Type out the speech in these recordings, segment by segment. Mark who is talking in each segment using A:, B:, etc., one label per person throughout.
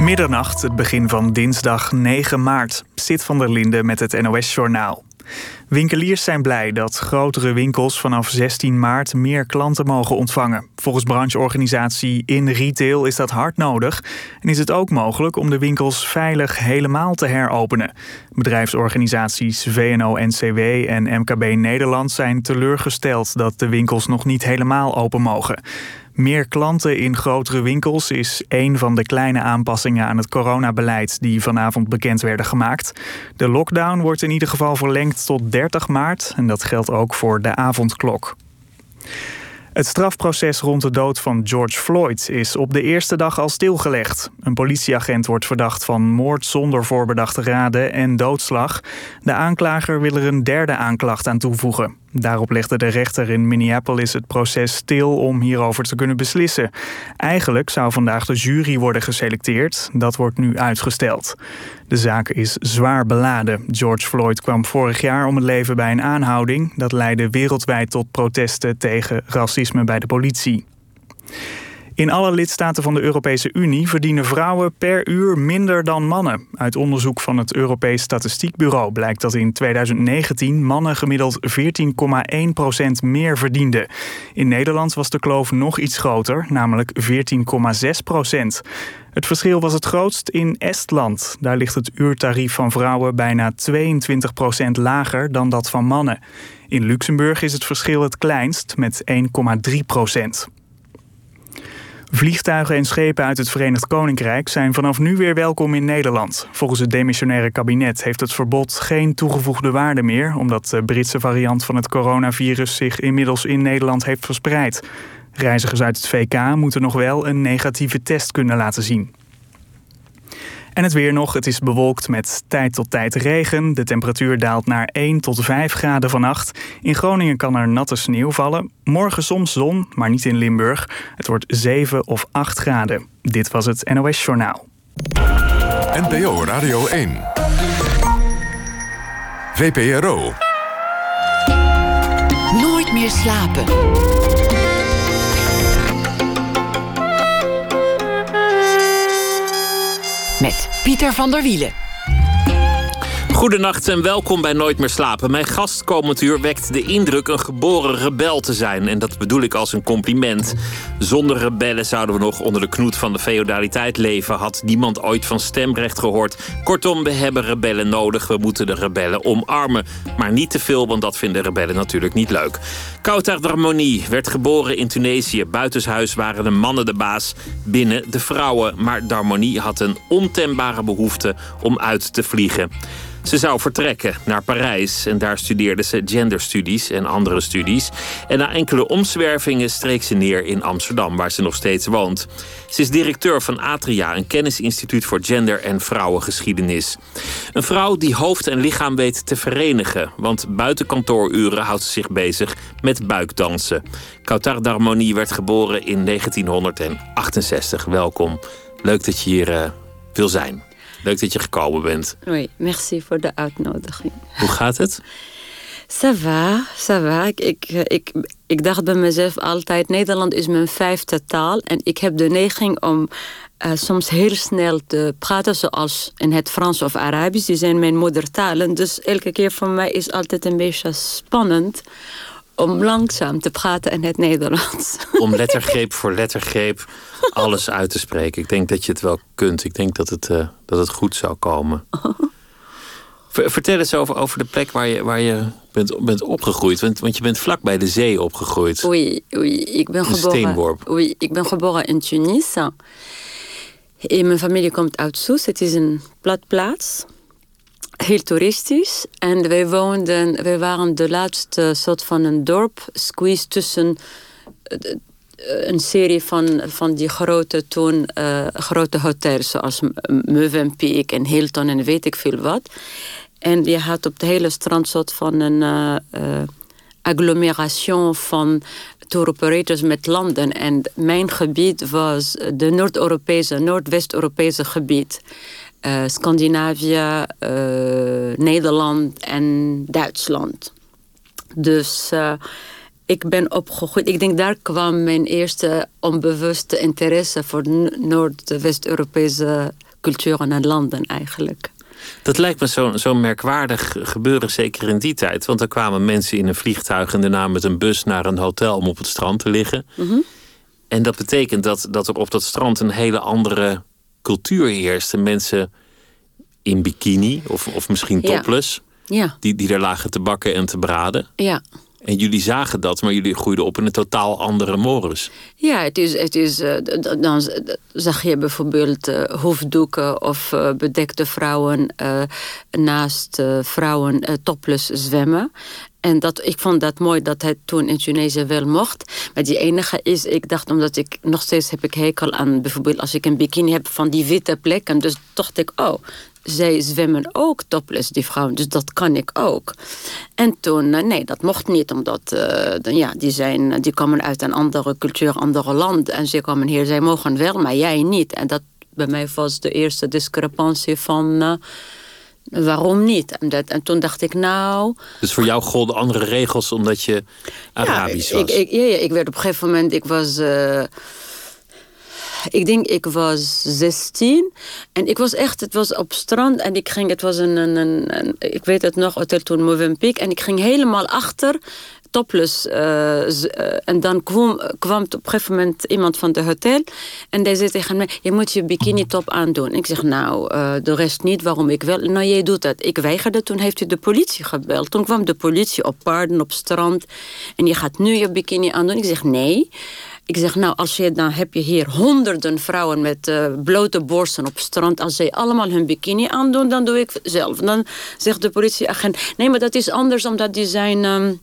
A: Middernacht, het begin van dinsdag 9 maart. Zit van der Linde met het NOS-journaal. Winkeliers zijn blij dat grotere winkels vanaf 16 maart meer klanten mogen ontvangen. Volgens brancheorganisatie In Retail is dat hard nodig en is het ook mogelijk om de winkels veilig helemaal te heropenen. Bedrijfsorganisaties VNO-NCW en MKB Nederland zijn teleurgesteld dat de winkels nog niet helemaal open mogen. Meer klanten in grotere winkels is één van de kleine aanpassingen aan het coronabeleid die vanavond bekend werden gemaakt. De lockdown wordt in ieder geval verlengd tot 30 maart en dat geldt ook voor de avondklok. Het strafproces rond de dood van George Floyd is op de eerste dag al stilgelegd. Een politieagent wordt verdacht van moord zonder voorbedachte raden en doodslag. De aanklager wil er een derde aanklacht aan toevoegen. Daarop legde de rechter in Minneapolis het proces stil om hierover te kunnen beslissen. Eigenlijk zou vandaag de jury worden geselecteerd. Dat wordt nu uitgesteld. De zaak is zwaar beladen. George Floyd kwam vorig jaar om het leven bij een aanhouding. Dat leidde wereldwijd tot protesten tegen racisme bij de politie. In alle lidstaten van de Europese Unie verdienen vrouwen per uur minder dan mannen. Uit onderzoek van het Europees Statistiekbureau blijkt dat in 2019 mannen gemiddeld 14,1% meer verdienden. In Nederland was de kloof nog iets groter, namelijk 14,6% Het verschil was het grootst in Estland. Daar ligt het uurtarief van vrouwen bijna 22% lager dan dat van mannen. In Luxemburg is het verschil het kleinst met 1,3 procent. Vliegtuigen en schepen uit het Verenigd Koninkrijk zijn vanaf nu weer welkom in Nederland. Volgens het demissionaire kabinet heeft het verbod geen toegevoegde waarde meer, omdat de Britse variant van het coronavirus zich inmiddels in Nederland heeft verspreid. Reizigers uit het VK moeten nog wel een negatieve test kunnen laten zien. En het weer nog. Het is bewolkt met tijd tot tijd regen. De temperatuur daalt naar 1 tot 5 graden vannacht. In Groningen kan er natte sneeuw vallen. Morgen soms zon, maar niet in Limburg. Het wordt 7 of 8 graden. Dit was het NOS Journaal.
B: NPO Radio 1. VPRO.
C: Nooit meer slapen. Pieter van der Wielen.
D: Goedenacht en welkom bij Nooit meer slapen. Mijn gast komend uur wekt de indruk een geboren rebel te zijn. En dat bedoel ik als een compliment. Zonder rebellen zouden we nog onder de knoet van de feodaliteit leven. Had niemand ooit van stemrecht gehoord. Kortom, we hebben rebellen nodig. We moeten de rebellen omarmen. Maar niet te veel, want dat vinden rebellen natuurlijk niet leuk. Kautar Dramoni werd geboren in Tunesië. Buitenshuis waren de mannen de baas, binnen de vrouwen. Maar Darmoni had een ontembare behoefte om uit te vliegen. Ze zou vertrekken naar Parijs en daar studeerde ze genderstudies en andere studies. En na enkele omzwervingen streek ze neer in Amsterdam, waar ze nog steeds woont. Ze is directeur van Atria, een kennisinstituut voor gender- en vrouwengeschiedenis. Een vrouw die hoofd en lichaam weet te verenigen, want buiten kantooruren houdt ze zich bezig met buikdansen. Kautar Darmoni werd geboren in 1968. Welkom. Leuk dat je hier uh, wil zijn. Leuk dat je gekomen bent.
E: Oui, merci voor de uitnodiging.
D: Hoe gaat het?
E: Ça va, ça va. Ik, ik, ik, ik dacht bij mezelf altijd, Nederland is mijn vijfde taal. En ik heb de neiging om uh, soms heel snel te praten, zoals in het Frans of Arabisch. Die zijn mijn moedertalen. Dus elke keer voor mij is altijd een beetje spannend om langzaam te praten in het Nederlands.
D: Om lettergreep voor lettergreep alles uit te spreken. Ik denk dat je het wel kunt. Ik denk dat het, uh, dat het goed zou komen. Vertel eens over, over de plek waar je, waar je bent, bent opgegroeid. Want, want je bent vlak bij de zee opgegroeid.
E: Oei, oei ik ben geboren. Oei, ik ben geboren in Tunis. En mijn familie komt uit Soes. Het is een platplaats heel toeristisch. En wij woonden, wij waren de laatste soort van een dorp, squeeze tussen eh, een serie van, van die grote toen uh, grote hotels zoals Mövenpick en Hilton en weet ik veel wat. En je had op het hele strand soort van een uh, agglomeration van tour operators met landen. En mijn gebied was de Noord-Europese, Noordwest-Europese gebied. Uh, Scandinavië, uh, Nederland en Duitsland. Dus uh, ik ben opgegroeid. Ik denk daar kwam mijn eerste onbewuste interesse voor Noord-West-Europese culturen en landen eigenlijk.
D: Dat lijkt me zo'n zo merkwaardig gebeuren, zeker in die tijd. Want er kwamen mensen in een vliegtuig en daarna met een bus naar een hotel om op het strand te liggen. Mhm. En dat betekent dat, dat er op dat strand een hele andere cultuur heerste. Mensen in bikini of, of misschien topless. Ja. Die, die er lagen te bakken en te braden.
E: Ja.
D: En jullie zagen dat, maar jullie groeiden op in een totaal andere morus.
E: Ja, het is, het is, uh, dan zag je bijvoorbeeld uh, hoofddoeken of uh, bedekte vrouwen naast vrouwen topless zwemmen. En dat, ik vond dat mooi dat het toen in Tunesië wel mocht. Maar die enige is, ik dacht omdat ik nog steeds heb ik hekel aan bijvoorbeeld als ik een bikini heb van die witte plekken. Dus dacht ik, oh, zij zwemmen ook topless, die vrouwen. Dus dat kan ik ook. En toen, eh, nee, dat mocht niet. Omdat uh, ja, die, zijn, die komen uit een andere cultuur, andere land. En ze komen hier, zij mogen wel, maar jij niet. En dat bij mij was de eerste discrepantie van... Uh, waarom niet? En, dat, en, toen dacht ik, nou...
D: Dus voor jou golden andere regels omdat je Arabisch
E: was? Ik, ik, ja, ja, ik werd op een gegeven moment... Ik was ik denk ik was 16. En ik was echt, het was op strand en ik ging, het was een, een, ik weet het nog, hotel toen Movenpiek. En ik ging helemaal achter topless. Uh, en dan kwam, kwam op een gegeven moment iemand van de hotel. En die zei tegen mij, je moet je bikini top aandoen. Ik zeg, nou, uh, de rest niet, waarom ik wel. Nou, jij doet dat. Ik weigerde, toen heeft hij de politie gebeld. Toen kwam de politie op paarden, op strand. En je gaat nu je bikini aandoen. Ik zeg, nee. Ik zeg, nou, als je, dan heb je hier honderden vrouwen met uh, blote borsten op strand. Als zij allemaal hun bikini aandoen, dan doe ik zelf. Dan zegt de politieagent, nee, maar dat is anders omdat die zijn... Um,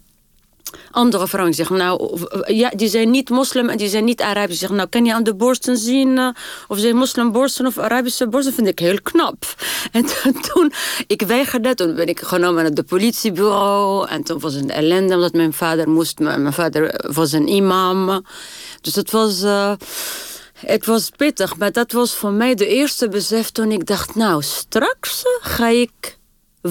E: andere vrouwen zeggen, nou, ja, die zijn niet moslim en die zijn niet Arabisch. Zeggen, nou, kan je aan de borsten zien uh, of zijn moslimborsten of Arabische borsten? vind ik heel knap. En toen, ik weigerde, toen ben ik genomen naar het politiebureau. En toen was het een ellende, omdat mijn vader moest, mijn vader was een imam. Dus het was, het was pittig. Maar dat was voor mij de eerste besef toen ik dacht... nou, straks ga ik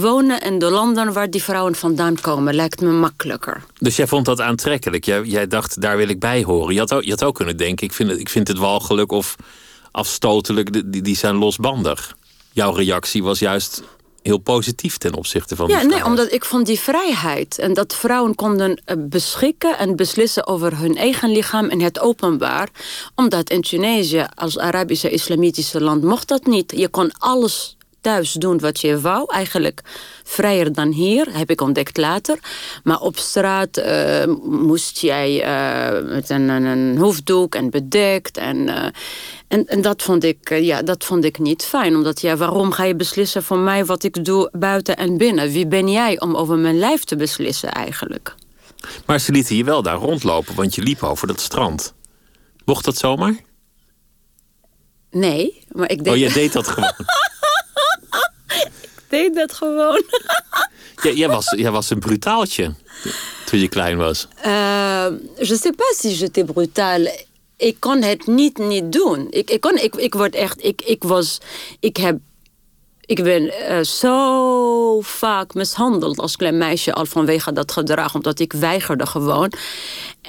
E: wonen in de landen waar die vrouwen vandaan komen. Lijkt me makkelijker.
D: Dus jij vond dat aantrekkelijk? Jij, jij dacht, daar wil ik bij horen. Je had ook, je had ook kunnen denken, ik vind het, ik vind het walgelijk of afstotelijk. Die, die zijn losbandig. Jouw reactie was juist heel positief ten opzichte van
E: Ja, nee, omdat ik vond die vrijheid. En dat vrouwen konden eh, beschikken en beslissen over hun eigen lichaam in het openbaar. Omdat in Tunesië, als Arabische islamitische land, mocht dat niet. Je kon alles thuis doen wat je wou. Eigenlijk vrijer dan hier, heb ik ontdekt later. Maar op straat uh, moest jij uh, met een, een, hoofddoek en bedekt. En, uh, en, en, dat, vond ik, ja, dat vond ik niet fijn. Omdat ja, waarom ga je beslissen voor mij wat ik doe buiten en binnen? Wie ben jij om over mijn lijf te beslissen eigenlijk?
D: Maar ze lieten je wel daar rondlopen, want je liep over dat strand. Mocht dat zomaar?
E: Nee, maar ik deed...
D: Oh, je deed dat gewoon?
E: deed dat gewoon.
D: jij, was, jij was een brutaaltje toen je klein was.
E: Uh, je sais pas si j'étais brutaal. Ik kon het niet niet doen. Ik, ik, kon, ik, ik word echt... Ik, ik, was, ik heb ik ben uh, zo vaak mishandeld als klein meisje al vanwege dat gedrag, omdat ik weigerde gewoon.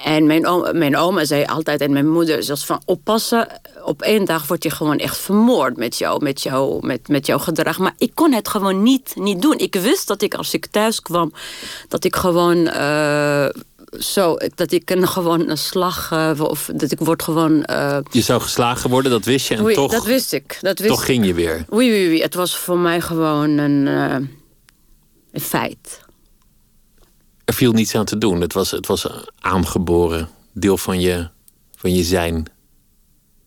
E: En mijn oma, mijn oma zei altijd en mijn moeder zelfs van oppassen, op één dag word je gewoon echt vermoord met jou, met jou, met, met jouw gedrag. Maar ik kon het gewoon niet, niet doen. Ik wist dat ik als ik thuis kwam, dat ik gewoon uh, zo, dat ik een, gewoon een slag, uh, of dat ik word gewoon... Uh,
D: je zou geslagen worden, dat wist je en toch...
E: dat wist ik. Dat wist
D: toch ging je weer?
E: Oui, oui, oui. Het was voor mij gewoon een, uh, een feit.
D: Er viel niets aan te doen. Het was, het was aangeboren deel van je, van je zijn.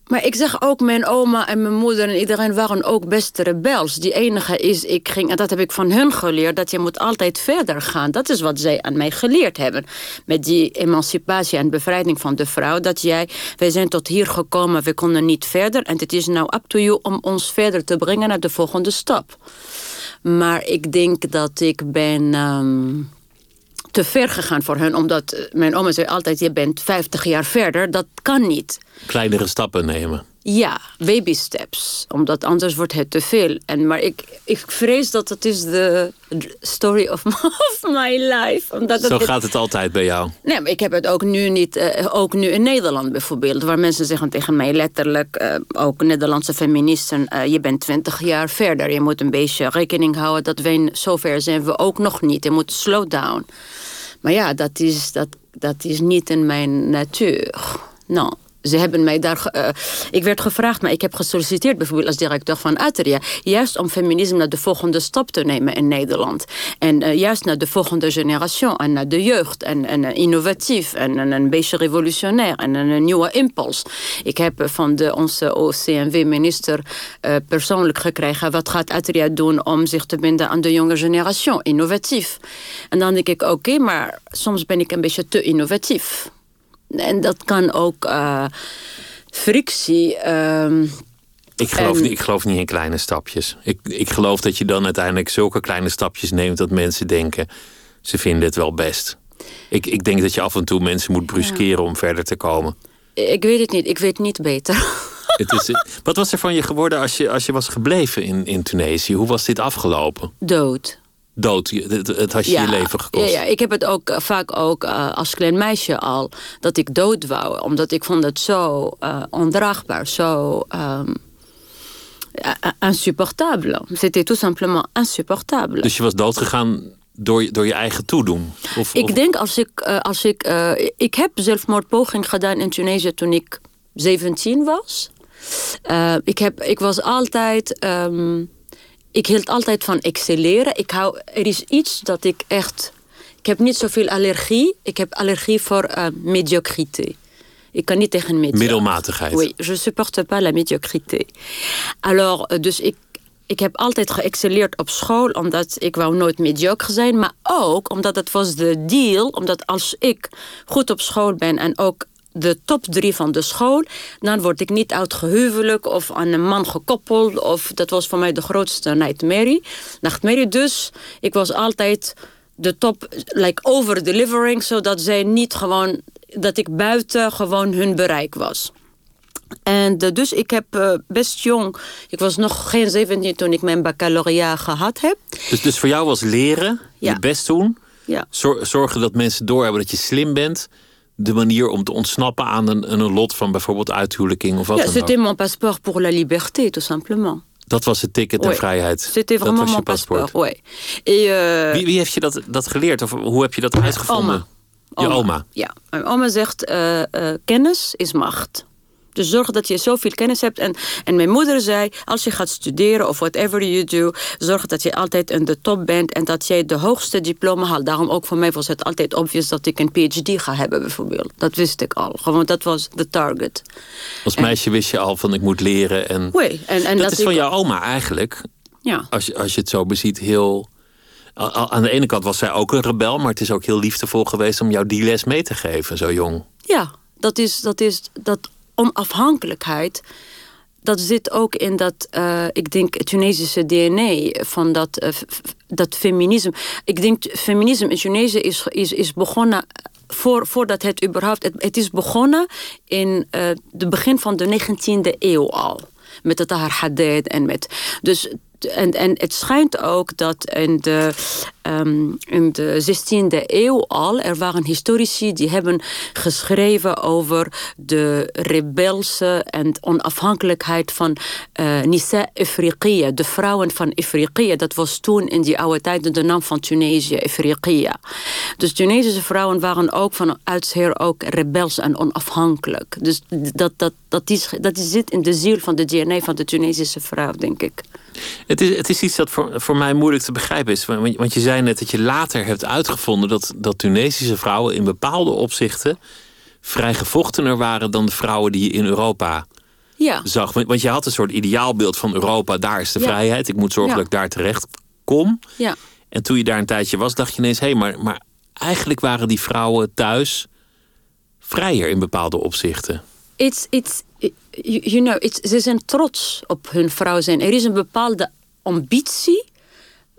E: Maar ik zeg ook, mijn oma en mijn moeder en iedereen waren ook best rebels. Die enige is, ik ging, en dat heb ik van hun geleerd, dat je moet altijd verder gaan. Dat is wat zij aan mij geleerd hebben. Met die emancipatie en bevrijding van de vrouw. Dat jij, wij zijn tot hier gekomen, we konden niet verder. En het is nou up to you om ons verder te brengen naar de volgende stap. Maar ik denk dat ik ben... Um, te ver gegaan voor hen. Omdat mijn oma zei altijd, je bent 50 jaar verder. Dat kan niet.
D: Kleinere stappen nemen.
E: Ja, baby steps. Omdat anders wordt het te veel. En, maar ik, ik vrees dat het is de story of, of my life. Omdat
D: Zo gaat het altijd bij jou.
E: Nee, maar ik heb het ook nu niet. Uh, ook nu in Nederland bijvoorbeeld. Waar mensen zeggen tegen mij letterlijk. Uh, ook Nederlandse feministen. Uh, je bent twintig jaar verder. Je moet een beetje rekening houden dat wij zover zijn we ook nog niet. Je moet slow down. Maar ja, dat is, dat, dat is niet in mijn natuur. Nou ze hebben mij daar. Uh, ik werd gevraagd, maar ik heb gesolliciteerd bijvoorbeeld als directeur van Atria. Juist om feminisme naar de volgende stap te nemen in Nederland. En uh, juist naar de volgende generatie en naar de jeugd. En, en uh, innovatief en, en, een beetje revolutionair en een, nieuwe impuls. Ik heb van de, onze OCMW-minister persoonlijk gekregen. Wat gaat Atria doen om zich te binden aan de jonge generatie? Innovatief. En dan denk ik, oké, maar soms ben ik een beetje te innovatief. En dat kan ook uh, frictie. Uh,
D: ik geloof, niet, ik geloof niet in kleine stapjes. Ik, ik geloof dat je dan uiteindelijk zulke kleine stapjes neemt dat mensen denken: ze vinden het wel best. Ik, ik denk dat je af en toe mensen moet bruskeren om verder te komen.
E: Ik weet het niet, ik weet niet beter.
D: Het is, wat was er van je geworden als je, als je was gebleven in, in Tunesië? Hoe was dit afgelopen?
E: Dood
D: dood. Het, het had je je leven gekost.
E: Ja, ja, ik heb het ook uh, vaak ook uh, als klein meisje al dat ik dood wou, omdat ik vond het zo uh, ondraagbaar, zo um, insupportable. C'était tout simplement insupportable.
D: Dus je was doodgegaan door, door je eigen toedoen?
E: Of, ik of... denk als ik, als ik, ik heb zelfmoordpoging gedaan in Tunesië toen ik 17 was. ik, heb, ik was altijd. Um, ik hield altijd van excelleren. Ik hou, er is iets dat ik echt... Ik heb niet zoveel allergie. Ik heb allergie voor uh, médiocrité. Ik kan niet tegen mediocre.
D: Middelmatigheid.
E: Oui, je supporte pas la médiocrité. Alors, euh, dus ik, ik heb altijd geëxcelleerd op school, omdat ik wou nooit mediocre zijn. Maar ook omdat het was de deal, omdat als ik goed op school ben en ook de top drie van de school, dan word ik niet uitgehuwelijk of aan een man gekoppeld. Of, dat was voor mij de grootste nightmare. nachtmerrie. Dus ik was altijd de top, like over-delivering, zodat zij niet gewoon, dat ik buiten gewoon hun bereik was. En dus ik heb uh, best jong, ik was nog geen 17 toen ik mijn baccalaureat gehad heb.
D: Dus, dus voor jou was leren, ja. je best doen,
E: ja.
D: zorgen dat mensen doorhebben dat je slim bent de manier om te ontsnappen aan een, een lot van bijvoorbeeld uithuwelijking of wat ja,
E: dan ook? C'était mon passeport pour la liberté, tout simplement.
D: Dat was het ticket naar vrijheid.
E: C'était vraiment mon passeport. Ouais.
D: Et, uh, wie, wie, heeft je dat, dat geleerd? Of hoe heb je dat uitgevonden?
E: Oma.
D: Je oma.
E: Ja, mijn oma zegt: uh, uh, kennis is macht. Dus zorg dat je zoveel kennis hebt. En, en mijn moeder zei, als je gaat studeren of whatever you do... zorg dat je altijd in de top bent en dat jij de hoogste diploma haalt. Daarom ook voor mij was het altijd obvious dat ik een PhD ga hebben bijvoorbeeld. Dat wist ik al. Gewoon, dat was de target.
D: Als meisje wist je al van ik moet leren. En,
E: oui, en, en
D: dat, dat is van jouw oma eigenlijk.
E: Ja.
D: Als, je, als je het zo beziet, heel... Aan de ene kant was zij ook een rebel, maar het is ook heel liefdevol geweest om jou die les mee te geven, zo jong.
E: Ja, dat is, dat is dat onafhankelijkheid. Dat zit ook in dat, uh, ik denk, Tunesische DNA van dat, uh, dat feminisme. Ik denk, feminisme in Tunesië is, is, is begonnen voor, voordat het überhaupt. Het, het is begonnen in het begin van de 19e eeuw al. Met het Tahar Haddad en met. Dus en, en het schijnt ook dat in de, um, in de 16e eeuw al... er waren historici die hebben geschreven over de rebelse en onafhankelijkheid van uh, Nisa de vrouwen van Ifriqiya. Dat was toen in die oude tijden de naam van Tunesië, Ifriqiya. Dus Tunesische vrouwen waren ook van oudsher ook rebels en onafhankelijk. Dus dat, dat, dat, is, dat zit in de ziel van de DNA van de Tunesische vrouw, denk ik.
D: Het is, het is iets dat voor, voor mij moeilijk te begrijpen is. Want je zei net dat je later hebt uitgevonden dat, dat Tunesische vrouwen in bepaalde opzichten vrij gevochtener waren dan de vrouwen die je in Europa
E: ja.
D: zag. Want je had een soort ideaalbeeld van Europa, daar is de vrijheid. Ik moet zorgen dat ik daar terecht kom.
E: Ja.
D: En toen je daar een tijdje was, dacht je ineens: hé, hey, maar, maar eigenlijk waren die vrouwen thuis vrijer in bepaalde opzichten.
E: It's, it's, you know, ze zijn trots op hun vrouw zijn. Er is een bepaalde ambitie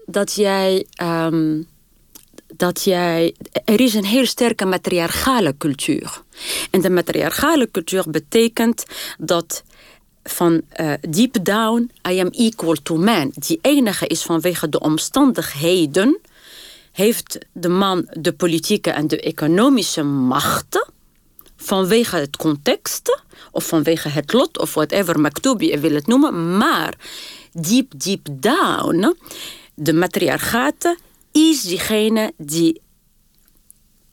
E: dat jij. Um, dat jij. Er is een heel sterke matriarchale cultuur. En de matriarchale cultuur betekent dat van uh, deep down, I am equal to man. Die enige is vanwege de omstandigheden heeft de man de politieke en de economische machten vanwege het context of vanwege het lot of whatever Maktubi wil het noemen, maar deep, deep down, de matriarchaten is diegene die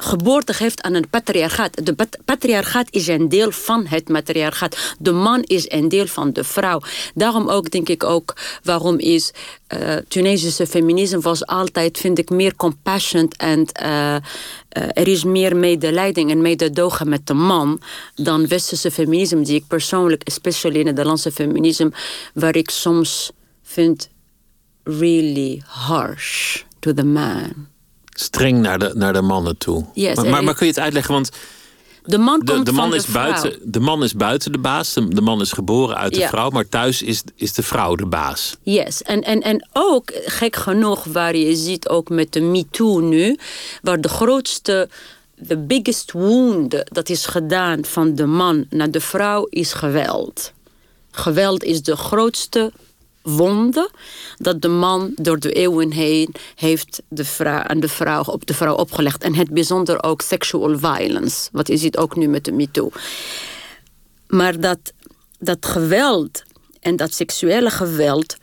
E: geboorte geeft aan een patriarchaat. De patriarchaat is een deel van het matriarchaat. De man is een deel van de vrouw. Daarom ook denk ik ook waarom is uh, Tunesische feminisme was altijd, vind ik, meer compassionate en uh, er is meer medelijding en mededogen met de man dan westerse feminisme, die ik persoonlijk, especially in het Nederlandse feminisme, waar ik soms vind really harsh to the man
D: streng naar de, naar de mannen toe. maar, maar, kun je het uitleggen? Want
E: de man, komt
D: de, man
E: is
D: buiten, de man is buiten de baas. De, man is geboren uit de vrouw. Maar thuis is, is de vrouw de baas.
E: Yes. En, en, en ook, gek genoeg, waar je ziet ook met de MeToo nu... waar de grootste, the biggest wound dat is gedaan van de man naar de vrouw is geweld. Geweld is de grootste wonde dat de man door de eeuwen heen heeft de vrouw, aan de vrouw, op de vrouw opgelegd. En het bijzonder ook sexual violence, wat je ziet ook nu met de MeToo. Maar dat, dat geweld en dat seksuele geweld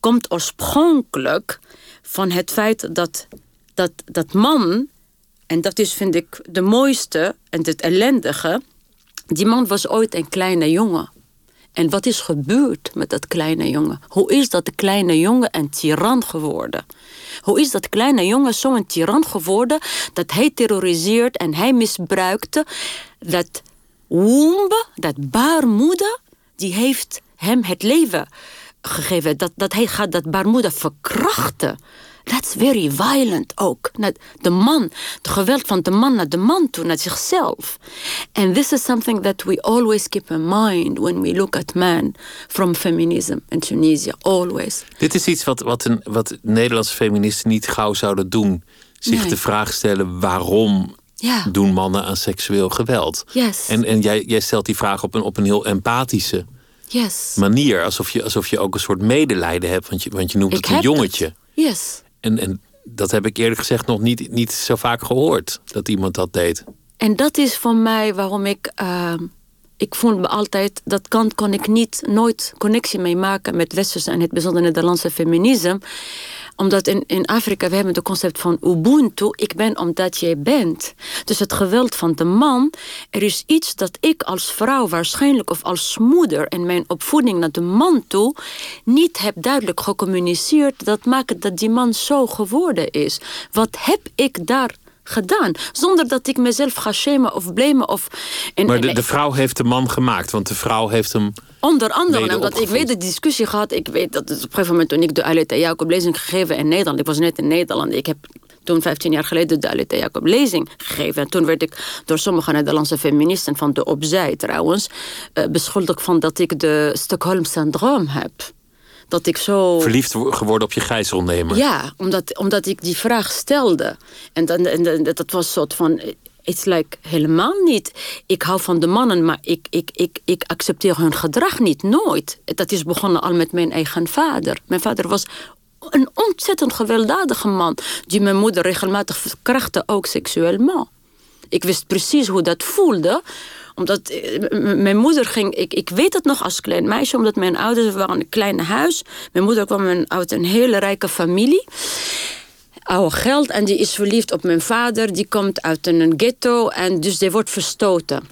E: komt oorspronkelijk van het feit dat dat, dat man, en dat is vind ik de mooiste en het ellendige, die man was ooit een kleine jongen. En wat is gebeurd met dat kleine jongen? Hoe is dat kleine jongen een tiran geworden? Hoe is dat kleine jongen zo'n tiran geworden dat hij terroriseert en hij misbruikte dat womb, dat baarmoeder, die heeft hem het leven gegeven. Dat, dat hij gaat dat baarmoeder verkrachten. That's very violent ook. De man, het geweld van de man naar de man toe, naar zichzelf. And this is something that we always keep in mind when we look at man from feminism in Tunisia. Always.
D: Dit is iets wat, wat, een, wat Nederlandse feministen niet gauw zouden doen. Zich de vraag stellen waarom ja. doen mannen aan seksueel geweld?
E: Yes.
D: En, en jij, jij stelt die vraag op een, op een heel empathische
E: yes.
D: manier. Alsof je, alsof je ook een soort medelijden hebt, want je, want je noemt het een jongetje.
E: Yes.
D: En, en dat heb ik eerlijk gezegd nog niet, niet zo vaak gehoord, dat iemand dat deed.
E: En dat is voor mij waarom ik... Uh, ik voel me altijd... Dat kant kon ik niet, nooit connectie mee maken met westerse... en het bijzonder Nederlandse feminisme omdat in, in Afrika, we hebben het concept van Ubuntu. Ik ben omdat jij bent. Dus het geweld van de man. Er is iets dat ik als vrouw waarschijnlijk of als moeder... in mijn opvoeding naar de man toe... niet heb duidelijk gecommuniceerd. Dat maakt dat die man zo geworden is. Wat heb ik daar gedaan. Zonder dat ik mezelf ga shamen of blamen. Of,
D: maar de, de vrouw heeft de man gemaakt, want de vrouw heeft hem.
E: Onder andere, omdat ik weet de discussie gehad. Ik weet dat op een gegeven moment toen ik de Aleta Jacob lezing gegeven in Nederland. Ik was net in Nederland. Ik heb toen 15 jaar geleden de Aleta Jacob lezing gegeven. En toen werd ik door sommige Nederlandse feministen van de opzij trouwens uh, beschuldigd van dat ik de Stockholm syndroom heb dat ik zo...
D: Verliefd geworden op je gijzelnemer.
E: Ja, omdat, omdat ik die vraag stelde. En, dan, en, dat was soort van... It's like helemaal niet. Ik hou van de mannen, maar ik, ik, ik, ik accepteer hun gedrag niet. Nooit. Dat is begonnen al met mijn eigen vader. Mijn vader was een ontzettend gewelddadige man. Die mijn moeder regelmatig verkrachtte, ook seksueel. Ik wist precies hoe dat voelde omdat eh, mijn moeder ging, ik, ik weet het nog als klein meisje, omdat mijn ouders waren een klein huis. Mijn moeder kwam uit een hele rijke familie. Oude geld en die is verliefd op mijn vader. Die komt uit een ghetto en dus die wordt verstoten.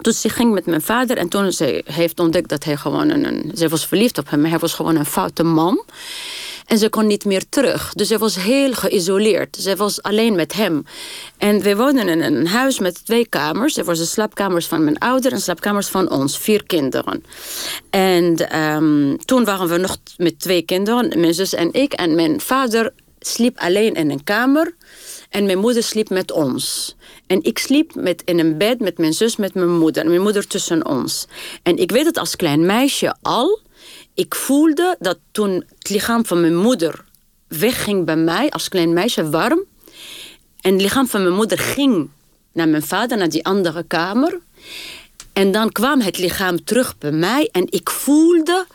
E: Dus ze ging met mijn vader en toen ze heeft ontdekt dat hij gewoon een... Ze was verliefd op hem, maar hij was gewoon een foute man. En ze kon niet meer terug. Dus ze was heel geïsoleerd. Ze was alleen met hem. En we woonden in een huis met twee kamers. Er was de slaapkamers van mijn ouder en slaapkamers van ons. Vier kinderen. En um, toen waren we nog met twee kinderen. Mijn zus en ik. En mijn vader sliep alleen in een kamer. En mijn moeder sliep met ons. En ik sliep met, in een bed met mijn zus, met mijn moeder. En mijn moeder tussen ons. En ik weet het als klein meisje al ik voelde dat toen het lichaam van mijn moeder wegging bij mij als klein meisje warm. En het lichaam van mijn moeder ging naar mijn vader, naar die andere kamer. En dan kwam het lichaam terug bij mij en ik voelde de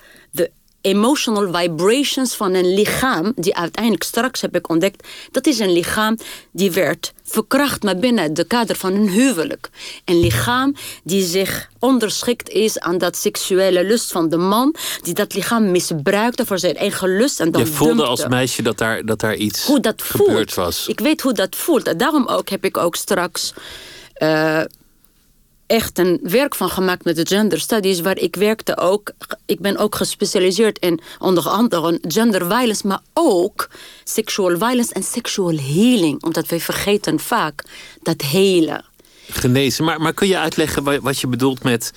E: emotional vibrations van een lichaam, die uiteindelijk straks heb ik ontdekt, dat is een lichaam die werd verkracht, maar binnen de kader van een huwelijk. Een lichaam die zich onderschikt is aan dat seksuele lust van de man, die dat lichaam misbruikte voor zijn eigen lust. En dan
D: Je voelde als meisje dat daar, dat daar iets hoe dat gebeurd
E: voelt.
D: was.
E: Ik weet hoe dat voelt. Daarom ook heb ik ook straks. Uh, echt een werk van gemaakt met de gender studies, waar ik werkte ook. Ik ben ook gespecialiseerd in onder andere gender violence, maar ook sexual violence en sexual healing. Omdat wij vergeten vaak dat hele.
D: Genezen. Maar, maar kun je uitleggen wat je bedoelt met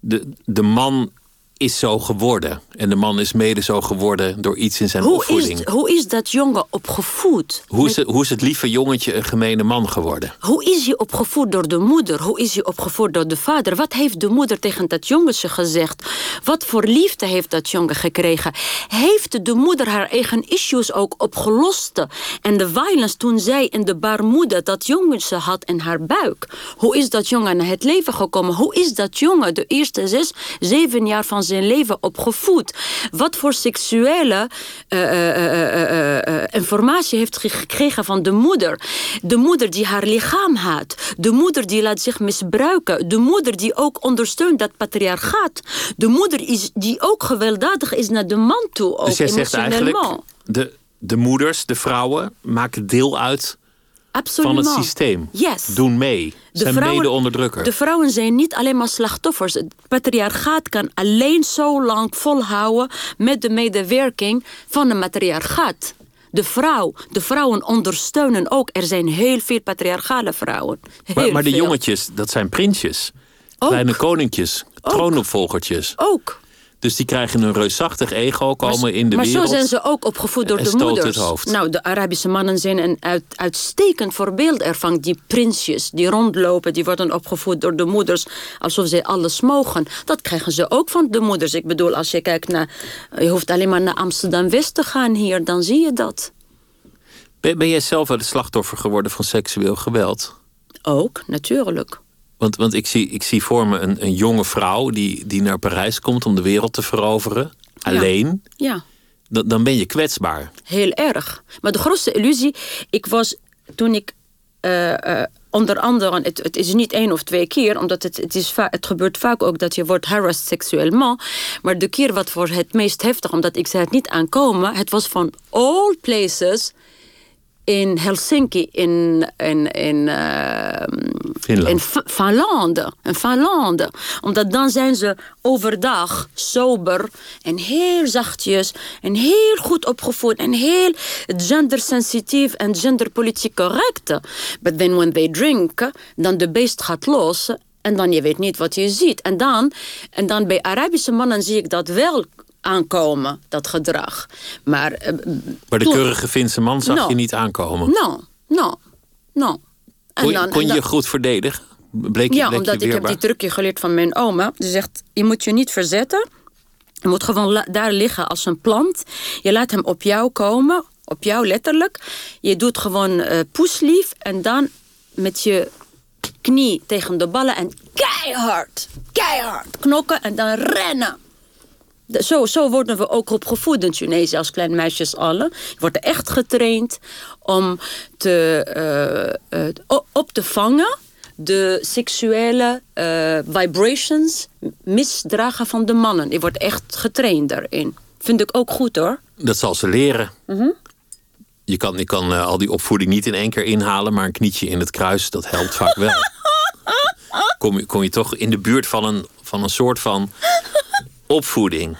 D: de, de man is zo geworden. En de man is mede zo geworden door iets in zijn
E: hoe
D: opvoeding.
E: Is, hoe is dat jongen opgevoed?
D: Hoe is, het, hoe is het lieve jongetje een gemene man geworden?
E: Hoe is hij opgevoed door de moeder? Hoe is hij opgevoed door de vader? Wat heeft de moeder tegen dat jongetje gezegd? Wat voor liefde heeft dat jongen gekregen? Heeft de moeder haar eigen issues ook opgelost? En de violence toen zij in de baarmoeder dat jongetje had in haar buik. Hoe is dat jongen naar het leven gekomen? Hoe is dat jongen de eerste zes, zeven jaar van zijn leven opgevoed. Wat voor seksuele uh, informatie heeft gekregen van de moeder. De moeder die haar lichaam haat. De moeder die laat zich misbruiken. De moeder die ook ondersteunt dat patriarchaat. De moeder is, die ook gewelddadig is naar de man toe. Ook
D: dus jij zegt eigenlijk, de, de moeders, de vrouwen, maken deel uit van het systeem.
E: Yes.
D: Doen mee. De zijn mede-onderdrukker.
E: De vrouwen zijn niet alleen maar slachtoffers. Het patriarchaat kan alleen zo lang volhouden met de medewerking van een matriarchaat. De vrouw, de vrouwen ondersteunen ook. Er zijn heel veel patriarchale vrouwen.
D: maar, maar de jongetjes, dat zijn prinsjes. Kleine koninkjes, troonopvolgertjes.
E: Ook.
D: Dus die krijgen een reusachtig ego, komen in de
E: maar
D: wereld.
E: Maar zo zijn ze ook opgevoed door de moeders.
D: Het hoofd.
E: Nou, de Arabische mannen zijn een uit, uitstekend voorbeeld ervan. Die prinsjes die rondlopen, die worden opgevoed door de moeders alsof zij alles mogen. Dat krijgen ze ook van de moeders. Ik bedoel, als je kijkt naar. Je hoeft alleen maar naar Amsterdam-West te gaan hier, dan zie je dat.
D: Ben, ben jij zelf wel het slachtoffer geworden van seksueel geweld?
E: Ook, natuurlijk.
D: Want, want ik, zie, ik zie voor me een, een jonge vrouw die, die naar Parijs komt om de wereld te veroveren. Alleen.
E: Ja.
D: Dan, dan ben je kwetsbaar.
E: Heel erg. Maar de grootste illusie, ik was toen ik. Uh, uh, onder andere, het, het, is niet één of twee keer, omdat het, het, is het gebeurt vaak ook dat je wordt harassed seksueel. Maar de keer wat voor het meest heftig, omdat ik zei het niet aankomen, het was van all places in Helsinki, in, in, in, uh, in Finlande. In Finlande. Omdat dan zijn ze overdag sober en heel zachtjes en heel goed opgevoed en heel gendersensitief en genderpolitiek correct. But then when they drink, dan de beest gaat los en dan je weet niet wat je ziet. En dan, en dan bij Arabische mannen zie ik dat wel aankomen, dat gedrag. Maar, uh,
D: maar de keurige Finse man zag
E: no.
D: je niet aankomen?
E: No, no, no.
D: Kon, je, kon je je goed verdedigen? Bleek,
E: ja,
D: bleek
E: omdat
D: je
E: ik heb die trucje geleerd van mijn oma. Die zegt, je moet je niet verzetten. Je moet gewoon daar liggen als een plant. Je laat hem op jou komen, op jou letterlijk. Je doet gewoon uh, poeslief en dan met je knie tegen de ballen en keihard, keihard knokken en dan rennen. Zo, zo worden we ook opgevoed in Tunesië als kleine meisjes alle. Je wordt echt getraind om te, uh, uh, op te vangen de seksuele uh, vibrations, misdragen van de mannen. Je wordt echt getraind daarin. Vind ik ook goed hoor.
D: Dat zal ze leren.
E: Mm -hmm.
D: Je kan, je kan al die opvoeding niet in één keer inhalen, maar een knietje in het kruis, dat helpt vaak wel. Kom je, kom je toch in de buurt van een, van een soort van opvoeding.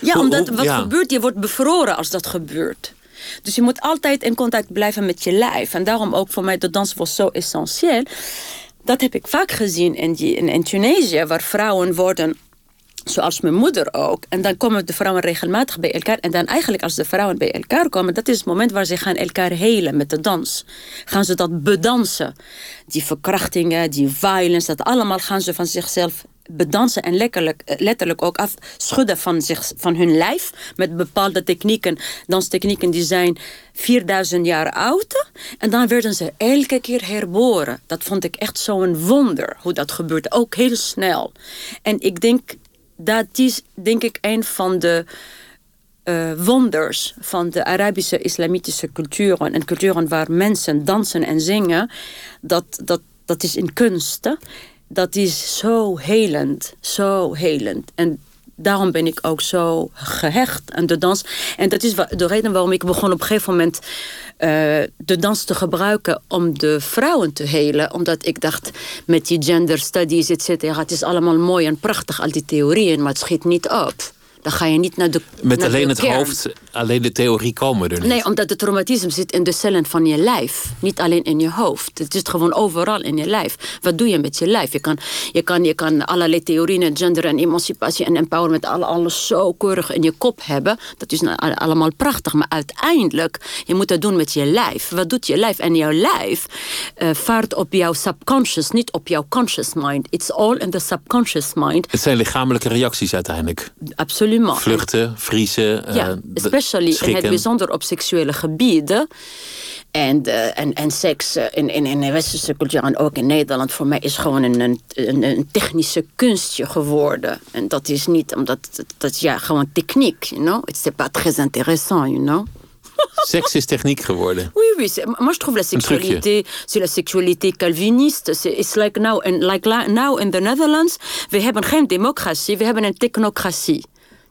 E: Ja, omdat wat ja. gebeurt, je wordt bevroren als dat gebeurt. Dus je moet altijd in contact blijven met je lijf. En daarom ook voor mij de dans was zo essentieel. Dat heb ik vaak gezien in, die, in, in Tunesië, waar vrouwen worden Zoals mijn moeder ook. En dan komen de vrouwen regelmatig bij elkaar. En dan eigenlijk als de vrouwen bij elkaar komen... dat is het moment waar ze gaan elkaar helen met de dans. Gaan ze dat bedansen. Die verkrachtingen, die violence, dat allemaal gaan ze van zichzelf bedansen en letterlijk, letterlijk ook afschudden van, zich, van hun lijf. Met bepaalde technieken, danstechnieken die zijn 4000 jaar oud. En dan werden ze elke keer herboren. Dat vond ik echt zo'n wonder hoe dat gebeurt. Ook heel snel. En ik denk dat is denk ik een van de uh, wonders van de Arabische islamitische culturen en culturen waar mensen dansen en zingen, dat, dat, dat is in kunst. Dat is zo helend, zo helend. En daarom ben ik ook zo gehecht aan de dans. En dat is de reden waarom ik begon op een gegeven moment uh, de dans te gebruiken om de vrouwen te helen. Omdat ik dacht, met die gender studies, et cetera, het is allemaal mooi en prachtig, al die theorieën, maar het schiet niet op. Dan ga je niet naar de.
D: Met alleen het hoofd, alleen de theorie komen er niet.
E: Nee, omdat het traumatisme zit in de cellen van je lijf. Niet alleen in je hoofd. Het zit gewoon overal in je lijf. Wat doe je met je lijf? Je kan, je kan, je kan allerlei theorieën, gender en emancipatie en empowerment, alles zo keurig in je kop hebben. Dat is nou allemaal prachtig. Maar uiteindelijk, je moet dat doen met je lijf. Wat doet je lijf? En jouw lijf uh, vaart op jouw subconscious, niet op jouw conscious mind. It's all in the subconscious mind.
D: Het zijn lichamelijke reacties uiteindelijk.
E: Absoluut.
D: Vluchten, vriezen,
E: Ja, uh, especially in het bijzonder op seksuele gebieden. En, uh, en, en seks uh, in, in, in de westerse cultuur en ook in Nederland... voor mij is gewoon een, een, een technische kunstje geworden. En dat is niet omdat... Dat is ja, gewoon techniek, you know. It's pas très intéressant, you know.
D: Sexe is techniek geworden.
E: Oui, oui. Moi, je trouve la sexualité, c'est la sexualité calviniste. It's like now, in, like now in the Netherlands, we hebben geen democratie, we hebben een technocratie.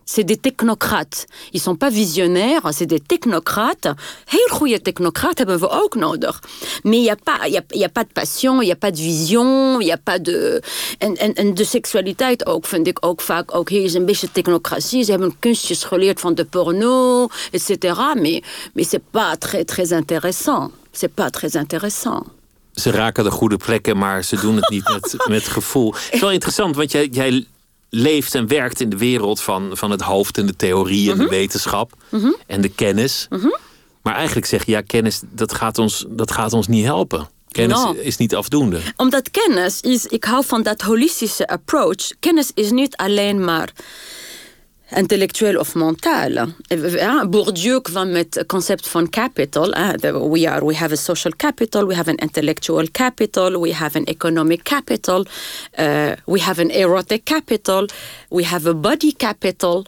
E: C'est des technocrates. Ils sont pas visionnaires, c'est des technocrates. Heel goede technocraten hebben we ook nodig. Mais il n'y a, pas, y a, y a pas de passion, il n'y a pas de vision, il n'y a pas de... En, en, en de seksualiteit ook, vind ik ook vaak... Ook hier is een beetje technocratie. Ze hebben kunstjes geleerd van de porno, et cetera. Mais, mais c'est pas très, très intéressant. C'est pas très intéressant.
D: Ze raken de goede plekken, maar ze doen het niet met, met gevoel. Het is wel interessant, want jij, jij leeft en werkt in de wereld van, van het hoofd en de theorie en de mhm. wetenschap mhm. en de kennis. Mhm. Maar eigenlijk zeg je, ja, kennis, dat gaat ons, dat gaat ons niet helpen. Kennis is niet afdoende.
E: Omdat kennis is, ik hou van dat holistische approach. Kennis is niet alleen maar intellectueel of mentaal. Bourdieu kwam met het concept van capital. We, are, we have a social capital, we have an intellectual capital, we have an economic capital, we have an erotic capital, we have a body capital,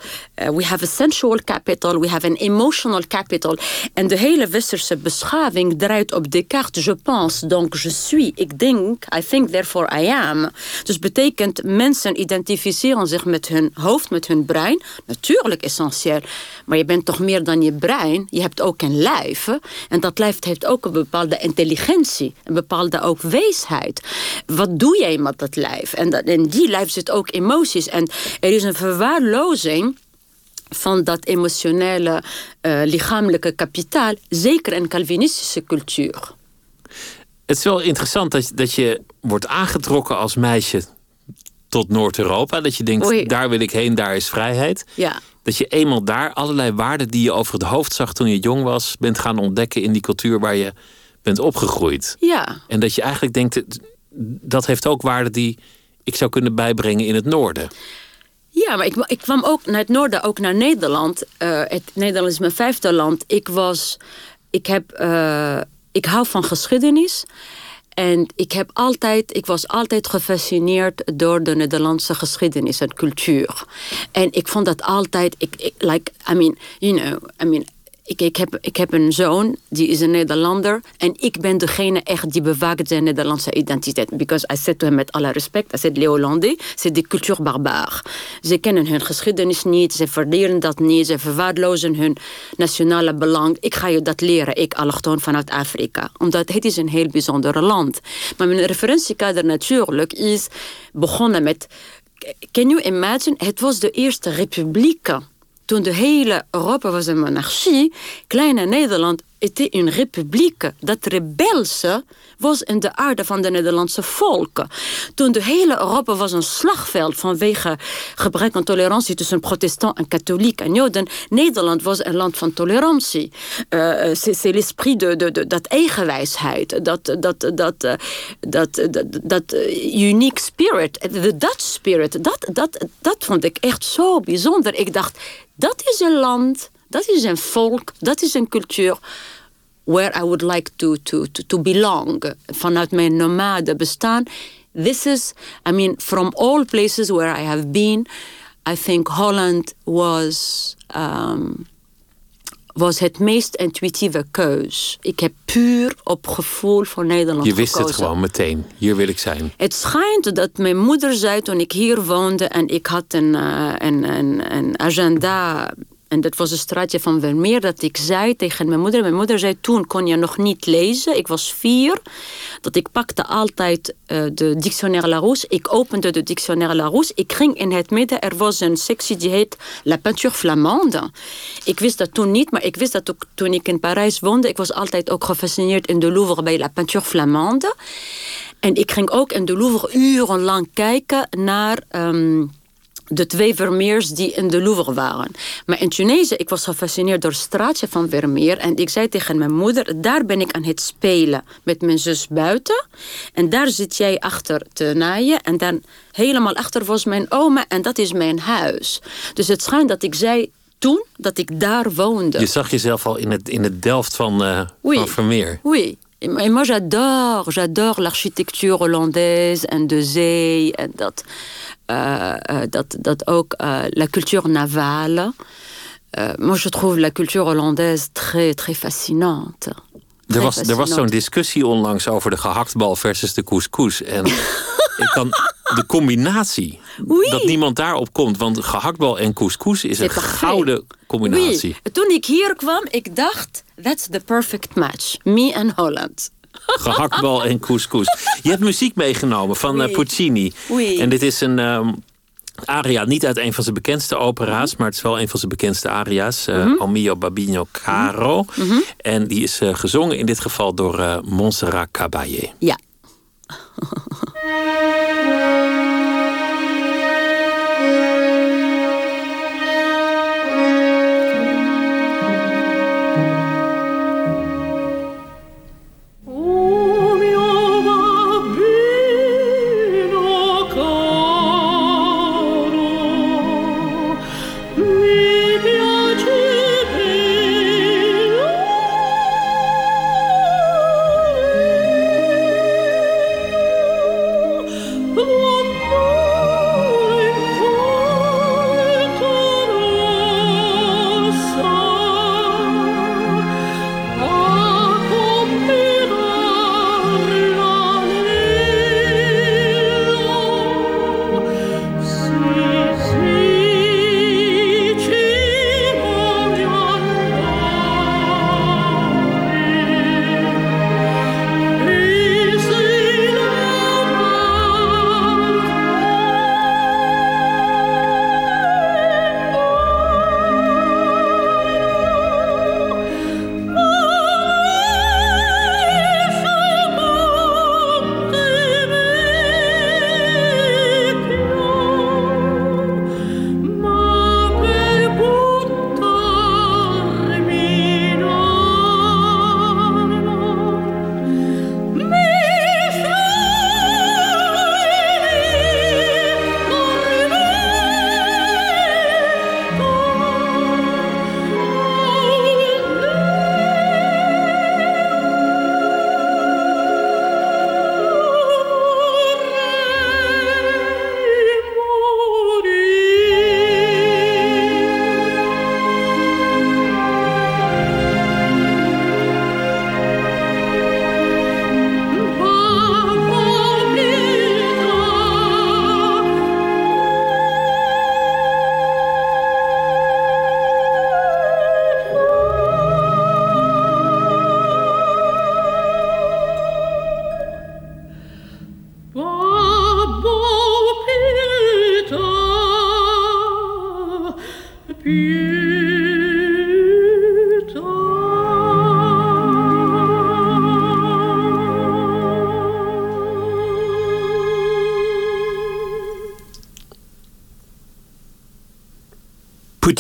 E: we have a sensual capital, we have an emotional capital. En de hele westerse beschaving draait op Descartes. Je pense, donc je suis. Ik denk, I think, therefore I am. Dus betekent mensen identificeren zich met hun hoofd, met hun brein natuurlijk essentieel. Maar je bent toch meer dan je brein. Je hebt ook een lijf. En dat lijf heeft ook een bepaalde intelligentie. Een bepaalde ook weesheid. Wat doe jij met dat lijf? En in die lijf zit ook emoties. En er is een verwaarlozing van dat emotionele, uh, lichamelijke kapitaal. Zeker in Calvinistische cultuur.
D: Het is wel interessant dat je wordt aangetrokken als meisje tot Noord-Europa. Dat je denkt, daar wil ik heen, daar is vrijheid.
E: Ja.
D: Dat je eenmaal daar allerlei waarden die je over het hoofd zag toen je jong was, bent gaan ontdekken in die cultuur waar je bent opgegroeid.
E: Ja.
D: En dat je eigenlijk denkt, dat heeft ook waarden die ik zou kunnen bijbrengen in het noorden.
E: Ja, maar ik, ik kwam ook naar het noorden, ook naar Nederland. Uh, het Nederland is mijn vijfde land. Ik was, ik heb, uh, ik hou van geschiedenis. En ik, heb altijd, ik was altijd gefascineerd door de Nederlandse geschiedenis en cultuur. En ik vond dat altijd, ik, like, I mean, you know, I mean, ik, ik, heb, ik heb een zoon, die is een Nederlander. En ik ben degene echt die bewaakt zijn Nederlandse identiteit. Because I said to hem met alle respect, I said, les Hollandais, c'est des cultures barbares. Ze kennen hun geschiedenis niet, ze verderen dat niet, ze verwaarlozen hun nationale belang. Ik ga je dat leren, ik allochtoon vanuit Afrika. Omdat het is een heel bijzonder land. Maar mijn referentiekader natuurlijk is begonnen met... Can you imagine? Het was de eerste republiek toen de hele Europa was een monarchie, kleine Nederland était une république. Dat rebelse was in de aarde van de Nederlandse volken. Toen de hele Europa was een slagveld vanwege gebrek aan tolerantie tussen protestant en katholiek en joden. Nederland was een land van tolerantie. Uh, c'est l'esprit de, de, de, dat eigenwijsheid, dat, dat, dat, uh, dat, dat, dat unique spirit, de Dutch spirit. Dat, dat, dat vond ik echt zo bijzonder. Ik dacht, dat is een land, dat is een volk, dat is een cultuur where I would like to, to, to, to belong. Vanuit mijn nomade bestaan. This is, I mean, from all places where I have been, I think Holland was, um, was het meest intuïtieve keus. Ik heb puur op gevoel voor Nederland
D: Je wist het gewoon meteen. Hier wil ik zijn.
E: Het schijnt dat mijn moeder zei toen ik hier woonde en ik had een, uh, een, een, een agenda en dat was een straatje van Vermeer dat ik zei tegen mijn moeder. Mijn moeder zei toen kon je nog niet lezen. Ik was vier. Dat ik pakte altijd uh, de dictionnaire Larousse. Ik opende de dictionnaire Larousse. Ik ging in het midden. Er was een sectie die heet La peinture flamande. Ik wist dat toen niet, maar ik wist dat ook toen ik in Parijs woonde. Ik was altijd ook gefascineerd in de Louvre bij La peinture flamande. En ik ging ook in de Louvre urenlang kijken naar... Um, de twee Vermeers die in de Louvre waren. Maar in Tunesië, ik was gefascineerd door het straatje van Vermeer. En ik zei tegen mijn moeder, daar ben ik aan het spelen met mijn zus buiten. En daar zit jij achter te naaien. En dan helemaal achter was mijn oma en dat is mijn huis. Dus het schijnt dat ik zei toen dat ik daar woonde.
D: Je zag jezelf al in het, in het Delft van, uh,
E: oui.
D: van Vermeer.
E: Et moi, j'adore, j'adore l'architecture hollandaise en de zee en dat. Uh, dat, dat ook uh, la culture navale. moi, je trouve la culture hollandaise très, très fascinante.
D: Er was, er was zo'n discussie onlangs over de gehaktbal versus de couscous. En ik kan de combinatie,
E: oui.
D: dat niemand daarop komt. Want gehaktbal en couscous is een gouden combinatie.
E: Oui. Toen ik hier kwam, ik dacht, that's the perfect match. Me and Holland.
D: Gehaktbal en couscous. Je hebt muziek meegenomen van
E: Oui.
D: Puccini. En dit is een um, aria, niet uit een van zijn bekendste opera's, maar het is wel een van zijn bekendste aria's. Uh,
E: Mhm.
D: Mio babino caro. En die is uh, gezongen in dit geval door uh, Montserrat Caballé.
E: Ja.
F: Thank you.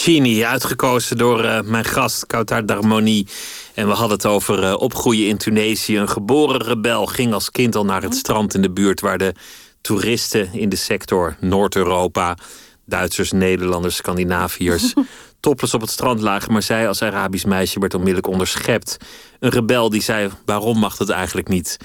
D: Puccini, uitgekozen door uh, mijn gast Kautar Darmoni. En we hadden het over uh, opgroeien in Tunesië. Een geboren rebel ging als kind al naar het strand in de buurt... waar de toeristen in de sector Noord-Europa... Duitsers, Nederlanders, Scandinaviërs... topless op het strand lagen, maar zij als Arabisch meisje werd onmiddellijk onderschept. Een rebel die zei: waarom mag dat eigenlijk niet?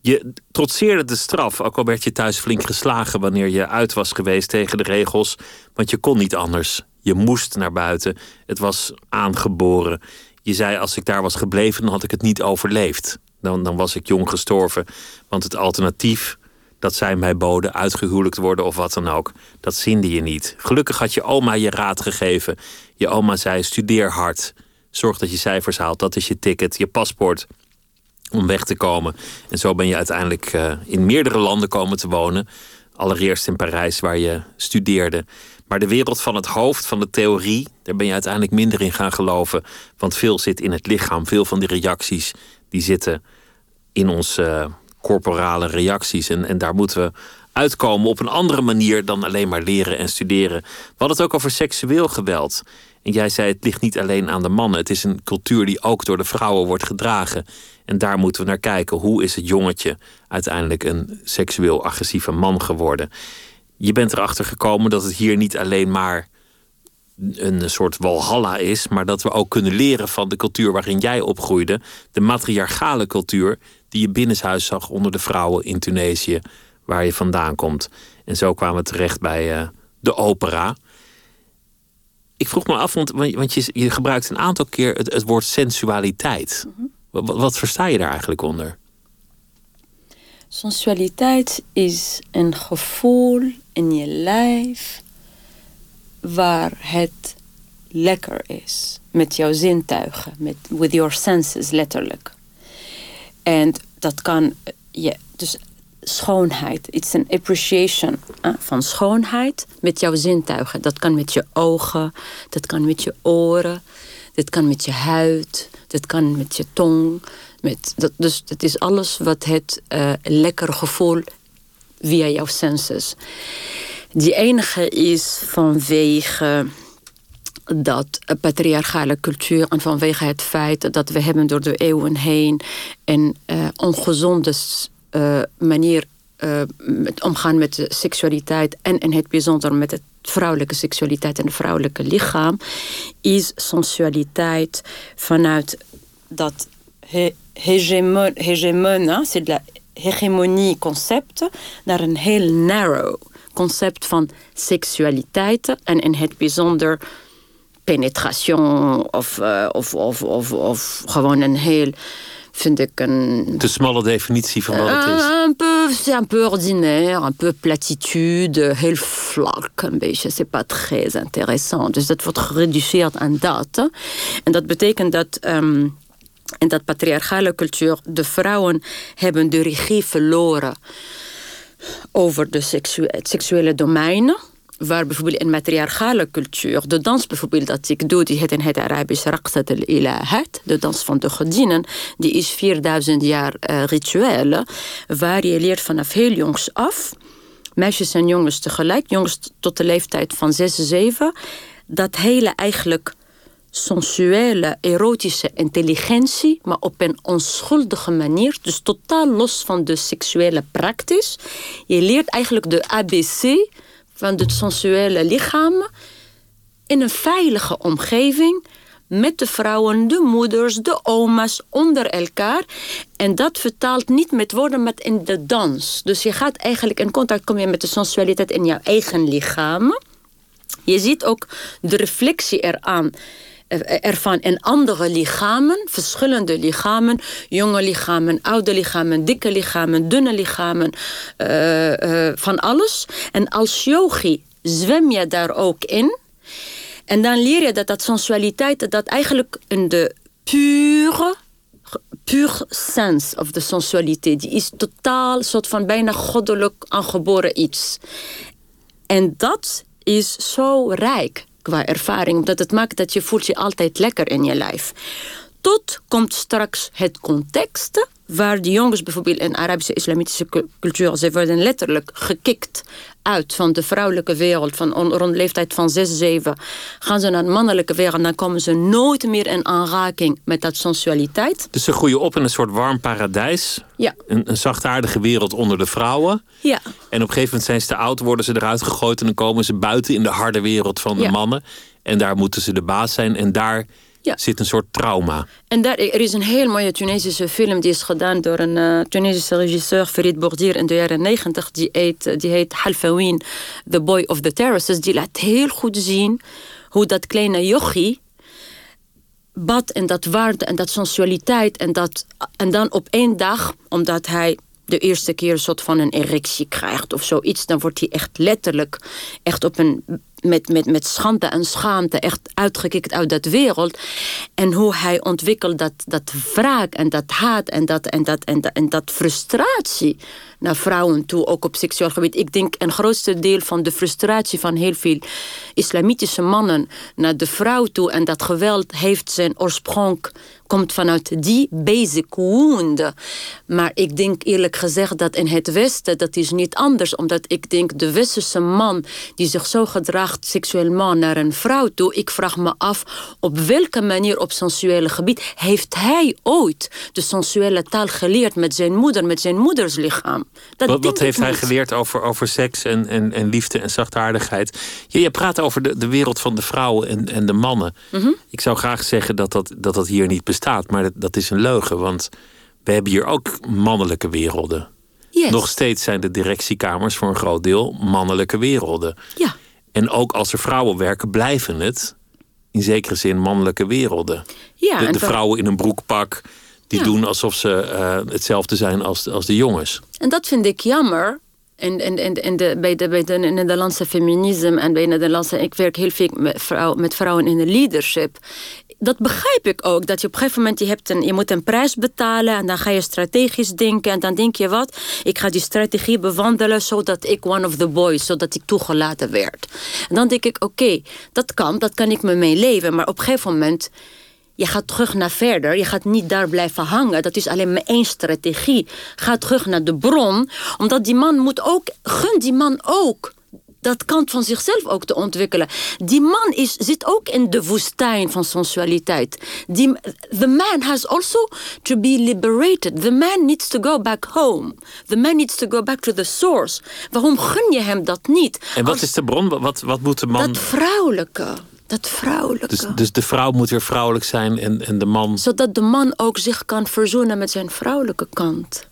D: Je trotseerde de straf, ook al werd je thuis flink geslagen wanneer je uit was geweest tegen de regels, want je kon niet anders. Je moest naar buiten. Het was aangeboren. Je zei: als ik daar was gebleven, dan had ik het niet overleefd. Dan, dan was ik jong gestorven. Want het alternatief dat zij mij boden uitgehuwelijkt worden of wat dan ook. Dat zinde je niet. Gelukkig had je oma je raad gegeven. Je oma zei: studeer hard. Zorg dat je cijfers haalt. Dat is je ticket, je paspoort om weg te komen. En zo ben je uiteindelijk uh, in meerdere landen komen te wonen. Allereerst in Parijs, waar je studeerde. Maar de wereld van het hoofd, van de theorie, daar ben je uiteindelijk minder in gaan geloven. Want veel zit in het lichaam. Veel van die reacties die zitten in ons uh, corporale reacties. En, en daar moeten we uitkomen op een andere manier dan alleen maar leren en studeren. We hadden het ook over seksueel geweld. En jij zei: het ligt niet alleen aan de mannen. Het is een cultuur die ook door de vrouwen wordt gedragen. En daar moeten we naar kijken. Hoe is het jongetje uiteindelijk een seksueel agressieve man geworden? Je bent erachter gekomen dat het hier niet alleen maar een soort walhalla is, maar dat we ook kunnen leren van de cultuur waarin jij opgroeide, de matriarchale cultuur die je binnenshuis zag onder de vrouwen in Tunesië, waar je vandaan komt. En zo kwamen we terecht bij uh, de opera. Ik vroeg me af, want, want je, je gebruikt een aantal keer het, het woord sensualiteit. Mm -hmm. wat, wat versta je daar eigenlijk onder?
E: Sensualiteit is een gevoel in je lijf waar het lekker is. Met jouw zintuigen, met, with your senses letterlijk. En dat kan, ja, dus schoonheid. It's an appreciation van schoonheid met jouw zintuigen. Dat kan met je ogen, dat kan met je oren, dat kan met je huid, dat kan met je tong. Met, dat, dus het is alles wat het uh, lekker gevoel via jouw senses. Die enige is vanwege dat patriarchale cultuur en vanwege het feit dat we hebben door de eeuwen heen een uh, ongezonde uh, manier uh, met omgaan met de seksualiteit en in het bijzonder met de vrouwelijke seksualiteit en het vrouwelijke lichaam, is sensualiteit vanuit dat he hegemon, hegemon c'est de la hegemonie concept, naar een heel narrow concept van seksualiteit en in het bijzonder penetration of, uh, of, of, of, of gewoon een heel vind ik een...
D: Te smalle definitie van wat het is.
E: Uh, un peu, c'est un peu ordinaire, un peu platitude, heel vlak een beetje. C'est pas très intéressant. Dus dat wordt gereduceerd aan dat. En dat betekent dat... Um, in dat patriarchale cultuur de vrouwen hebben de regie verloren over de het seksuele domein waar bijvoorbeeld in matriarchale cultuur, de dans bijvoorbeeld dat ik doe, die heet in het Arabisch Raqsat al-Ilahat, de dans van de godinnen, die is 4000 jaar uh, ritueel, waar je leert vanaf heel jongs af, meisjes en jongens tegelijk, jongens tot de leeftijd van 6, 7, dat hele eigenlijk sensuele, erotische intelligentie, maar op een onschuldige manier, dus totaal los van de seksuele praktisch. Je leert eigenlijk de ABC van het sensuele lichaam in een veilige omgeving met de vrouwen, de moeders, de oma's onder elkaar. En dat vertaalt niet met woorden, maar in de dans. Dus je gaat eigenlijk in contact komen met de sensualiteit in jouw eigen lichaam. Je ziet ook de reflectie eraan ervan in andere lichamen, verschillende lichamen, jonge lichamen, oude lichamen, dikke lichamen, dunne lichamen, uh, uh, van alles. En als yogi zwem je daar ook in. En dan leer je dat dat sensualiteit, dat eigenlijk in de pure pure sense of de sensualiteit. Die is totaal soort van bijna goddelijk aangeboren iets. En dat is zo rijk qua ervaring. Omdat het maakt dat je voelt je altijd lekker in je lijf. Tot komt straks het context waar de jongens bijvoorbeeld in Arabische islamitische cultuur, ze worden letterlijk gekikt uit van de vrouwelijke wereld, van rond de leeftijd van 6, 7, gaan ze naar de mannelijke wereld, dan komen ze nooit meer in aanraking met dat sensualiteit.
D: Dus ze groeien op in een soort warm paradijs.
E: Ja.
D: Een, een zachtaardige wereld onder de vrouwen.
E: Ja.
D: En op een gegeven moment zijn ze te oud, worden ze eruit gegooid en dan komen ze buiten in de harde wereld van de mannen. En daar moeten ze de baas zijn en daar ja. zit een soort trauma.
E: En daar, er is een heel mooie Tunesische film die is gedaan door een uh, Tunesische regisseur, Farid Bourdier, in de jaren negentig. Die heet, die heet Halfawin, The Boy of the Terraces. Die laat heel goed zien hoe dat kleine jochie bad en dat waarde en dat sensualiteit. En, dat, en dan op één dag, omdat hij de eerste keer een soort van een erectie krijgt of zoiets, dan wordt hij echt letterlijk echt op een met, met, met schande en schaamte echt uitgekikt uit dat wereld. En hoe hij ontwikkelt dat, dat wraak en dat haat en dat, en, dat, en, dat, en dat frustratie naar vrouwen toe, ook op seksueel gebied. Ik denk een grootste deel van de frustratie van heel veel islamitische mannen naar de vrouw toe en dat geweld heeft zijn oorsprong komt vanuit die basic wound. Maar ik denk eerlijk gezegd dat in het Westen dat is niet anders. Omdat ik denk de westerse man die zich zo gedraagt seksueel naar een vrouw toe. Ik vraag me af op welke manier op sensuele gebied heeft hij ooit de sensuele taal geleerd met zijn moeder, met zijn moeders lichaam.
D: Dat wat, wat heeft hij geleerd over, over seks en, en, en liefde en zachtaardigheid? Je, je praat over de, de wereld van de vrouwen en, en de mannen. Mhm. Ik zou graag zeggen dat dat, dat dat hier niet bestaat, maar dat, dat is een leugen. Want we hebben hier ook mannelijke werelden. Nog steeds zijn de directiekamers voor een groot deel mannelijke werelden.
E: Ja.
D: En ook als er vrouwen werken, blijven het in zekere zin mannelijke werelden. Ja, de, de vrouwen in een broekpak die doen alsof ze uh, hetzelfde zijn als, als de jongens.
E: En dat vind ik jammer. En, en, en, en de, bij, de, bij de Nederlandse feminisme en bij de Nederlandse... Ik werk heel veel met, vrouw, met vrouwen in de leadership dat begrijp ik ook. Dat je op een gegeven moment je, hebt een, je moet een prijs betalen. En dan ga je strategisch denken. En dan denk je wat? Ik ga die strategie bewandelen zodat ik one of the boys, zodat ik toegelaten werd. En dan denk ik, oké, dat kan, dat kan ik me mee leven. Maar op een gegeven moment je gaat terug naar verder. Je gaat niet daar blijven hangen. Dat is alleen maar één strategie. Ga terug naar de bron. Omdat die man moet ook... Gun die man ook dat kant van zichzelf ook te ontwikkelen. Die man is, zit ook in de woestijn van sensualiteit. Die, the man has also to be liberated. The man needs to go back home. The man needs to go back to the source. Waarom gun je hem dat niet?
D: En wat is de bron? Wat, wat moet de man...
E: Dat vrouwelijke. Dat vrouwelijke.
D: Dus, dus de vrouw moet weer vrouwelijk zijn en, en de man...
E: Zodat de man ook zich kan verzoenen met zijn vrouwelijke kant.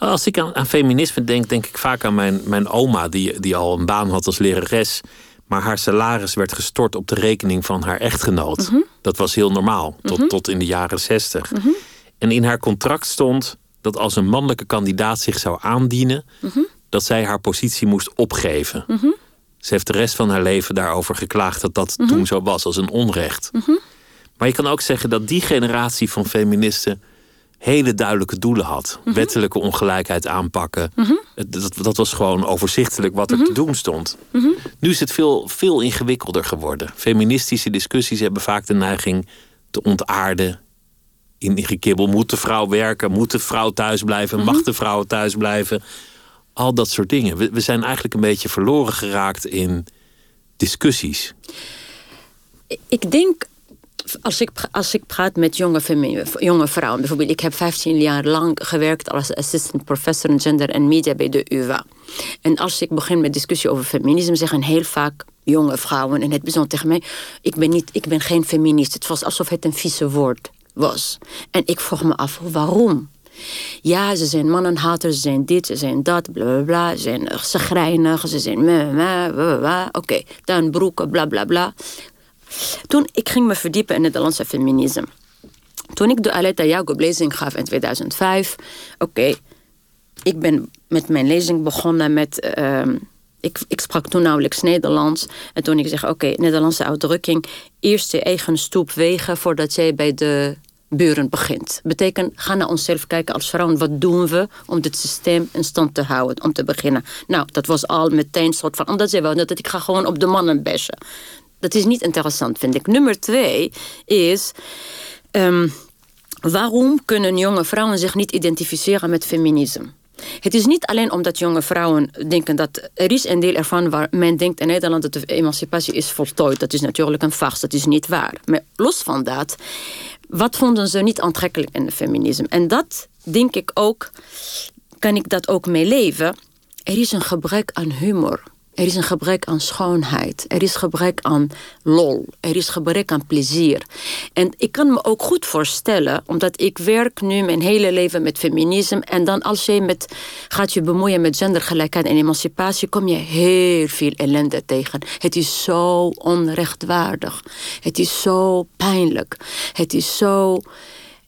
D: Als ik aan, aan, feminisme denk, denk ik vaak aan mijn, mijn oma, die, die al een baan had als lerares. Maar haar salaris werd gestort op de rekening van haar echtgenoot. Mhm. Dat was heel normaal, tot, mhm. tot in de jaren zestig. Mhm. En in haar contract stond dat als een mannelijke kandidaat zich zou aandienen, dat zij haar positie moest opgeven. Ze heeft de rest van haar leven daarover geklaagd dat dat toen zo was als een onrecht. Maar je kan ook zeggen dat die generatie van feministen hele duidelijke doelen had. Mhm. Wettelijke ongelijkheid aanpakken. Mhm. dat, dat, was gewoon overzichtelijk wat er mhm. te doen stond. Nu is het veel, veel ingewikkelder geworden. Feministische discussies hebben vaak de neiging te ontaarden. In, in gekibbel. Moet de vrouw werken? Moet de vrouw thuis blijven? Mag de vrouw thuis blijven? Al dat soort dingen. We, we zijn eigenlijk een beetje verloren geraakt in discussies.
E: Ik denk als ik, als ik praat met jonge, jonge vrouwen, bijvoorbeeld, ik heb 15 jaar lang gewerkt als assistant professor in gender en media bij de UvA. En als ik begin met discussie over feminisme, zeggen heel vaak jonge vrouwen, en het bijzonder tegen mij, ik ben, niet, ik ben geen feminist. Het was alsof het een vieze woord was. En ik vroeg me af, waarom? Ja, ze zijn mannenhaters, ze zijn dit, ze zijn dat, bla bla bla. Ze zijn zagrijnig, ze zijn Oké, dan broeken, bla bla bla. Toen ik ging me verdiepen in Nederlandse feminisme. Toen ik de Aleta Jacob lezing gaf in 2005. Oké, ik ben met mijn lezing begonnen met... Ehm, ik, ik, sprak toen nauwelijks Nederlands. En toen ik zeg, oké, Nederlandse uitdrukking... eerst je eigen stoep wegen voordat jij bij de buren begint. Betekent, ga naar onszelf kijken als vrouwen. Wat doen we om dit systeem in stand te houden, om te beginnen? Nou, dat was al meteen soort van... Omdat ze wel dat ik ga gewoon op de mannen bashen. Dat is niet interessant, vind ik. Nummer twee is... Um, waarom kunnen jonge vrouwen zich niet identificeren met feminisme? Het is niet alleen omdat jonge vrouwen denken dat er is een deel ervan waar men denkt in Nederland dat de emancipatie is voltooid. Dat is natuurlijk een vast, dat is niet waar. Maar los van dat, wat vonden ze niet aantrekkelijk in het feminisme? En dat denk ik ook, kan ik dat ook mee leven. Er is een gebrek aan humor. Er is een gebrek aan schoonheid. Er is gebrek aan lol. Er is gebrek aan plezier. En ik kan me ook goed voorstellen, omdat ik werk nu mijn hele leven met feminisme. En dan als je met, gaat je bemoeien met gendergelijkheid en emancipatie, kom je heel veel ellende tegen. Het is zo onrechtvaardig. Het is zo pijnlijk. Het is zo.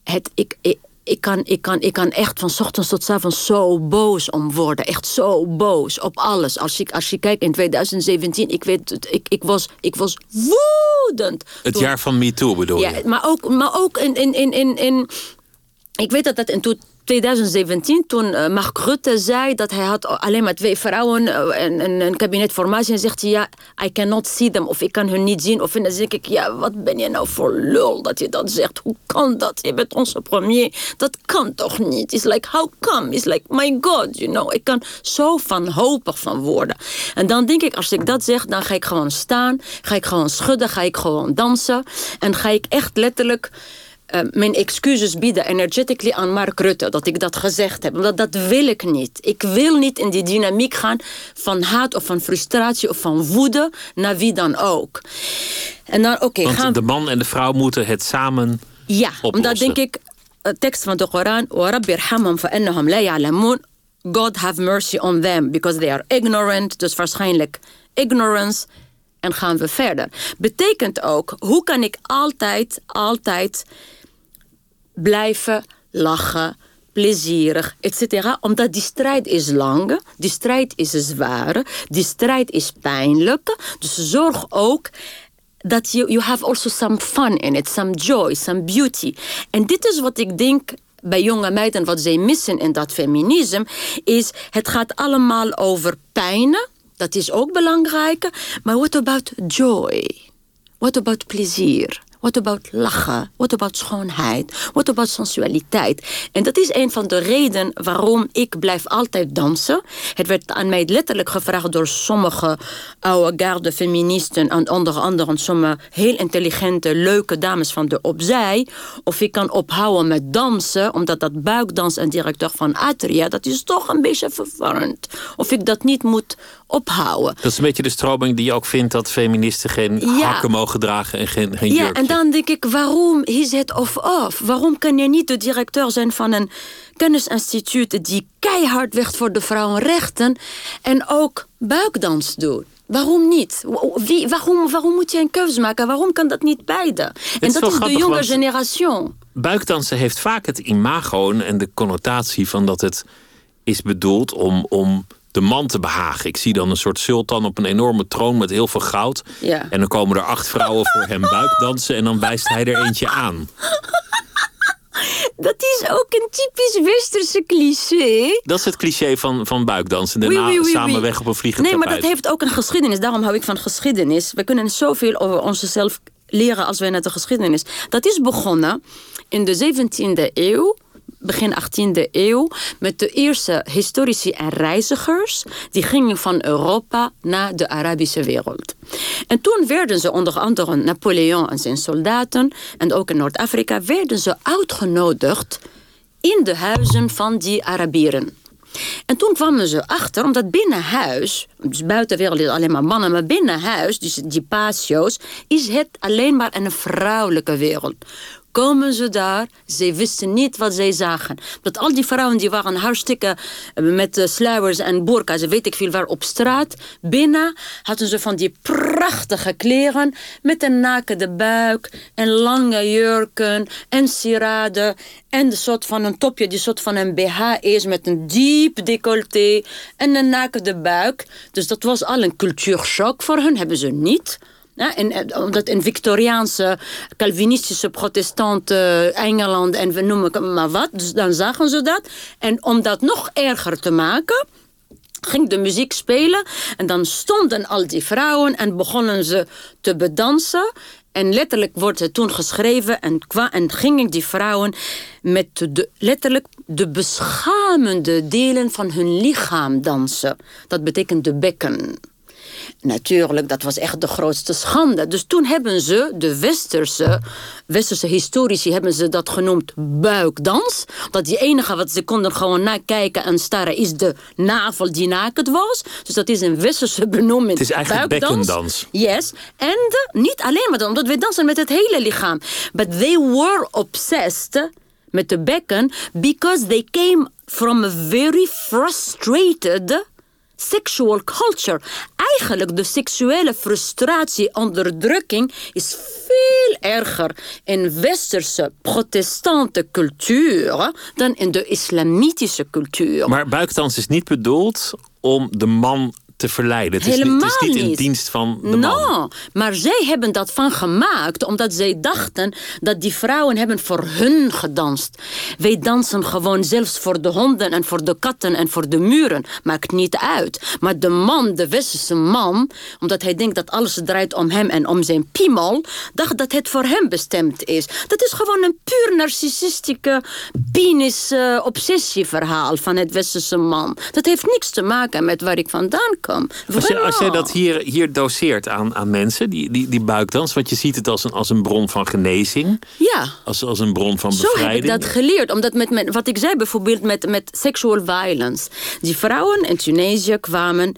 E: Het, ik, ik ik kan, ik, kan, ik kan echt van ochtends tot avonds zo boos om worden. Echt zo boos op alles. Als je, als je kijkt in 2017, ik, weet, ik, ik, was, ik was woedend.
D: Het jaar van MeToo bedoel je?
E: Ja, maar ook, maar ook in, in, in, in, in... Ik weet dat dat in 2017, toen uh, Mark Rutte zei dat hij had alleen maar twee vrouwen uh, en, en een kabinetformatie. En zegt hij, ja, I cannot see them. Of ik kan hun niet zien. Of dan zeg ik, ja, wat ben je nou voor lul dat je dat zegt? Hoe kan dat? Je bent onze premier. Dat kan toch niet? It's like, how come? It's like, my god, you know. Ik kan zo wanhopig van worden. En dan denk ik, als ik dat zeg, dan ga ik gewoon staan. Ga ik gewoon schudden. Ga ik gewoon dansen. En ga ik echt letterlijk uh, mijn excuses bieden energetically aan Mark Rutte dat ik dat gezegd heb. Omdat dat wil ik niet. Ik wil niet in die dynamiek gaan van haat of van frustratie of van woede naar wie dan ook.
D: En dan, oké, okay, gaan... de man en de vrouw moeten het samen
E: Ja, omdat denk ik, de tekst van de Koran, God have mercy on them because they are ignorant. Dus waarschijnlijk ignorance en gaan we verder. Betekent ook, hoe kan ik altijd, altijd blijven lachen, plezierig, etc. Omdat die strijd is lang, die strijd is zwaar, die strijd is pijnlijk. Dus zorg ook dat you, you have also some fun in it, some joy, some beauty. En dit is wat ik denk bij jonge meiden, wat zij missen in dat feminisme, is het gaat allemaal over pijn. Dat is ook belangrijk. Maar what about joy? What about plezier? What about lachen? What about schoonheid? What about sensualiteit? En dat is een van de redenen waarom ik blijf altijd dansen. Het werd aan mij letterlijk gevraagd door sommige oude garde feministen... en onder andere sommige heel intelligente, leuke dames van de opzij... of ik kan ophouden met dansen, omdat dat buikdans en directeur van Atria... dat is toch een beetje verwarrend. Of ik dat niet moet ophouden.
D: Dat is een beetje de stroming die je ook vindt... dat feministen geen hakken mogen dragen en geen, geen
E: ja, en dan denk ik, waarom is het of-of? Waarom kan je niet de directeur zijn van een kennisinstituut... die keihard werkt voor de vrouwenrechten... en ook buikdans doet? Waarom niet? Wie, waarom, waarom moet je een keuze maken? Waarom kan dat niet beide? en dat is de jonge generatie.
D: Buikdansen heeft vaak het imago en de connotatie van dat het is bedoeld om, om de man te behagen. Ik zie dan een soort sultan op een enorme troon met heel veel goud. Ja. En dan komen er acht vrouwen voor hem buikdansen en dan wijst hij er eentje aan.
E: Dat is ook een typisch westerse cliché.
D: Dat is het cliché van, van buikdansen. Daarna oui, samen weg op een vliegend
E: Nee, maar dat heeft ook een geschiedenis. Daarom hou ik van geschiedenis. We kunnen zoveel over onszelf leren als we naar de geschiedenis. Dat is begonnen in de 17e eeuw begin 18e eeuw met de eerste historici en reizigers. Die gingen van Europa naar de Arabische wereld. En toen werden ze onder andere Napoleon en zijn soldaten... en ook in Noord-Afrika werden ze uitgenodigd in de huizen van die Arabieren. En toen kwamen ze achter, omdat binnen huis, dus buitenwereld is alleen maar mannen, maar binnen huis, dus die patio's, is het alleen maar een vrouwelijke wereld komen ze daar. Ze wisten niet wat zij zagen. Dat al die vrouwen die waren hartstikke eh, met uh, sluiers en burka's, weet ik veel waar, op straat. Binnen hadden ze van die prachtige kleren met een nakende buik en lange jurken en sieraden. En de soort van een topje die soort van een BH is met een diep decolleté en een nakende buik. Dus dat was al een cultuurshock voor hen, hebben ze niet. En, eh, omdat in Victoriaanse, Calvinistische, protestante Engeland en we noemen maar wat, dus dan zagen ze dat. En om dat nog erger te maken, ging de muziek spelen en dan stonden al die vrouwen en begonnen ze te bedansen. En letterlijk wordt het toen geschreven en, en gingen die vrouwen met de, letterlijk de beschamende delen van hun lichaam dansen. Dat betekent de bekken. Natuurlijk, dat was echt de grootste schande. Dus toen hebben ze, de westerse, westerse historici, hebben ze dat genoemd buikdans. Dat die enige wat ze konden gewoon nakijken en starren is de navel die nakend was. Dus dat is een westerse benoeming.
D: Het is eigenlijk buikdans. bekkendans.
E: Yes. En niet alleen maar dan, omdat we dansen met het hele lichaam. But they were obsessed met de bekken because they came from a very frustrated sexual culture. Eigenlijk de seksuele frustratie, onderdrukking is veel erger in westerse protestante cultuur dan in de islamitische cultuur.
D: Maar buikdans is niet bedoeld om de man te verleiden. Het, is, niet, het is niet in dienst van de
E: man. maar zij hebben dat van gemaakt omdat zij dachten dat die vrouwen hebben voor hun gedanst. Wij dansen gewoon zelfs voor de honden en voor de katten en voor de muren. Maakt niet uit. Maar de man, de westerse man, omdat hij denkt dat alles draait om hem en om zijn piemel, dacht dat het voor hem bestemd is. Dat is gewoon een puur narcissistische penis-obsessie-verhaal van het westerse man. Dat heeft niks te maken met waar ik vandaan kom.
D: Als je, als dat hier, hier doseert aan, aan mensen, die, die, die buikdans, want je ziet het als een, als een bron van genezing.
E: Ja.
D: Als, als een bron van bevrijding.
E: Zo heb ik dat geleerd. Omdat met, met wat ik zei bijvoorbeeld met, met sexual violence. Die vrouwen in Tunesië kwamen.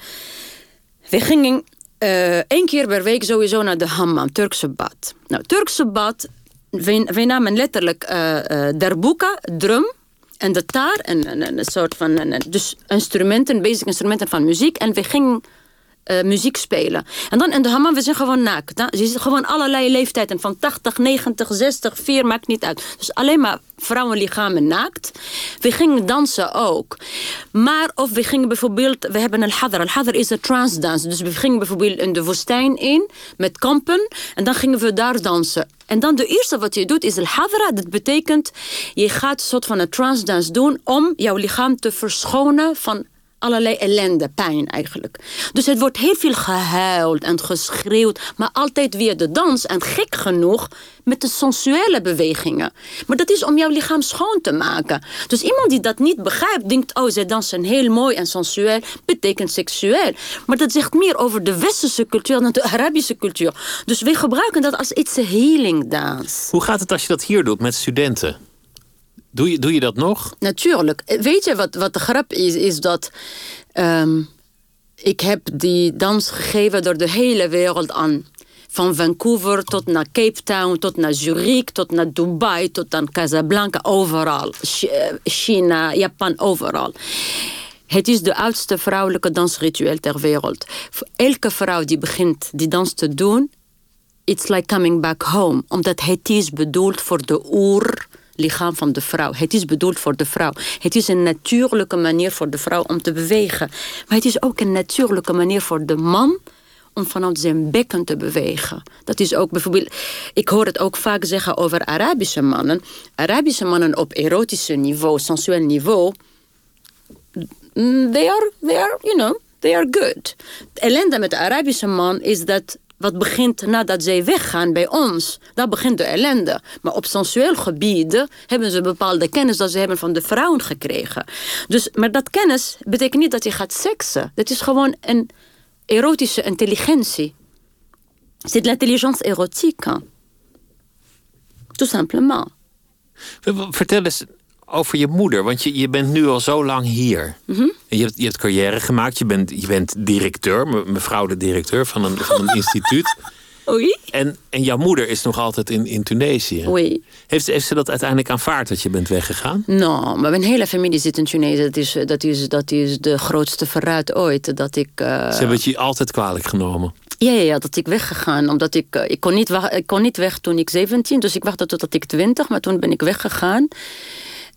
E: We gingen uh, één keer per week sowieso naar de hammam, Turkse bad. Nou, Turkse bad, wij, namen letterlijk uh, uh, derboeka, drum en de taar, een, een, soort van een, dus instrumenten, basic instrumenten van muziek. En we gingen uh, muziek spelen. En dan in de hammam, we zijn gewoon naakt. Hè? Ziet gewoon allerlei leeftijden. Van 80, 90, 60, 4, maakt niet uit. Dus alleen maar vrouwenlichamen naakt. We gingen dansen ook. Maar of we gingen bijvoorbeeld... We hebben een hadr. Een hadr is een transdance. Dus we gingen bijvoorbeeld in de woestijn in. Met kampen. En dan gingen we daar dansen. En dan de eerste wat je doet is el hadra. Dat betekent, je gaat een soort van een transdance doen... om jouw lichaam te verschonen van allerlei ellende, pijn eigenlijk. Dus het wordt heel veel gehuild en geschreeuwd, maar altijd via de dans. En gek genoeg met de sensuele bewegingen. Maar dat is om jouw lichaam schoon te maken. Dus iemand die dat niet begrijpt, denkt: oh, zij dansen heel mooi en sensueel, betekent seksueel. Maar dat zegt meer over de westerse cultuur dan de Arabische cultuur. Dus we gebruiken dat als iets healing dance.
D: Hoe gaat het als je dat hier doet met studenten? Doe je, doe je dat nog?
E: Natuurlijk. Weet je wat, wat de grap is? Is dat ehm, ik heb die dans gegeven door de hele wereld aan. Van Vancouver tot naar Cape Town, tot naar Zurich, tot naar Dubai, tot aan Casablanca, overal. Eh, China, Japan, overal. Het is de oudste vrouwelijke dansritueel ter wereld. Elke vrouw die begint die dans te doen, it's like coming back home. Omdat het is bedoeld voor de oer lichaam van de vrouw. Het is bedoeld voor de vrouw. Het is een natuurlijke manier voor de vrouw om te bewegen. Maar het is ook een natuurlijke manier voor de man om vanuit zijn bekken te bewegen. Dat is ook bijvoorbeeld... Ik hoor het ook vaak zeggen over Arabische mannen. Arabische mannen op erotische niveau, sensueel niveau... Mm, they are, they are, you know, they are good. Het ellende met de Arabische man is dat wat begint nadat zij weggaan bij ons. Daar begint de ellende. Maar op sensueel gebied hebben ze bepaalde kennis dat ze hebben van de vrouwen gekregen. Dus, maar dat kennis betekent niet dat je gaat seksen. Dat is gewoon een erotische intelligentie. C'est de l'intelligence érotique. Tout simplement.
D: Vertel eens, over je moeder. Want je, je bent nu al zo lang hier. Mhm. je, hebt, je hebt carrière gemaakt. Je bent, je bent directeur, mevrouw de directeur van een, van een instituut.
E: Oei.
D: En, en jouw moeder is nog altijd in, in Tunesië.
E: Oei.
D: Heeft, heeft ze dat uiteindelijk aanvaard dat je bent weggegaan?
E: Nou, maar mijn hele familie zit in Tunesië. Dat is, dat is, dat is de grootste verraad ooit. Dat ik, uh...
D: Ze hebben het je altijd kwalijk genomen?
E: Ja, ja, ja, dat ik weggegaan. Omdat ik, uh, ik, kon niet, ik kon niet weg toen ik 17, dus ik wachtte totdat ik 20, maar toen ben ik weggegaan.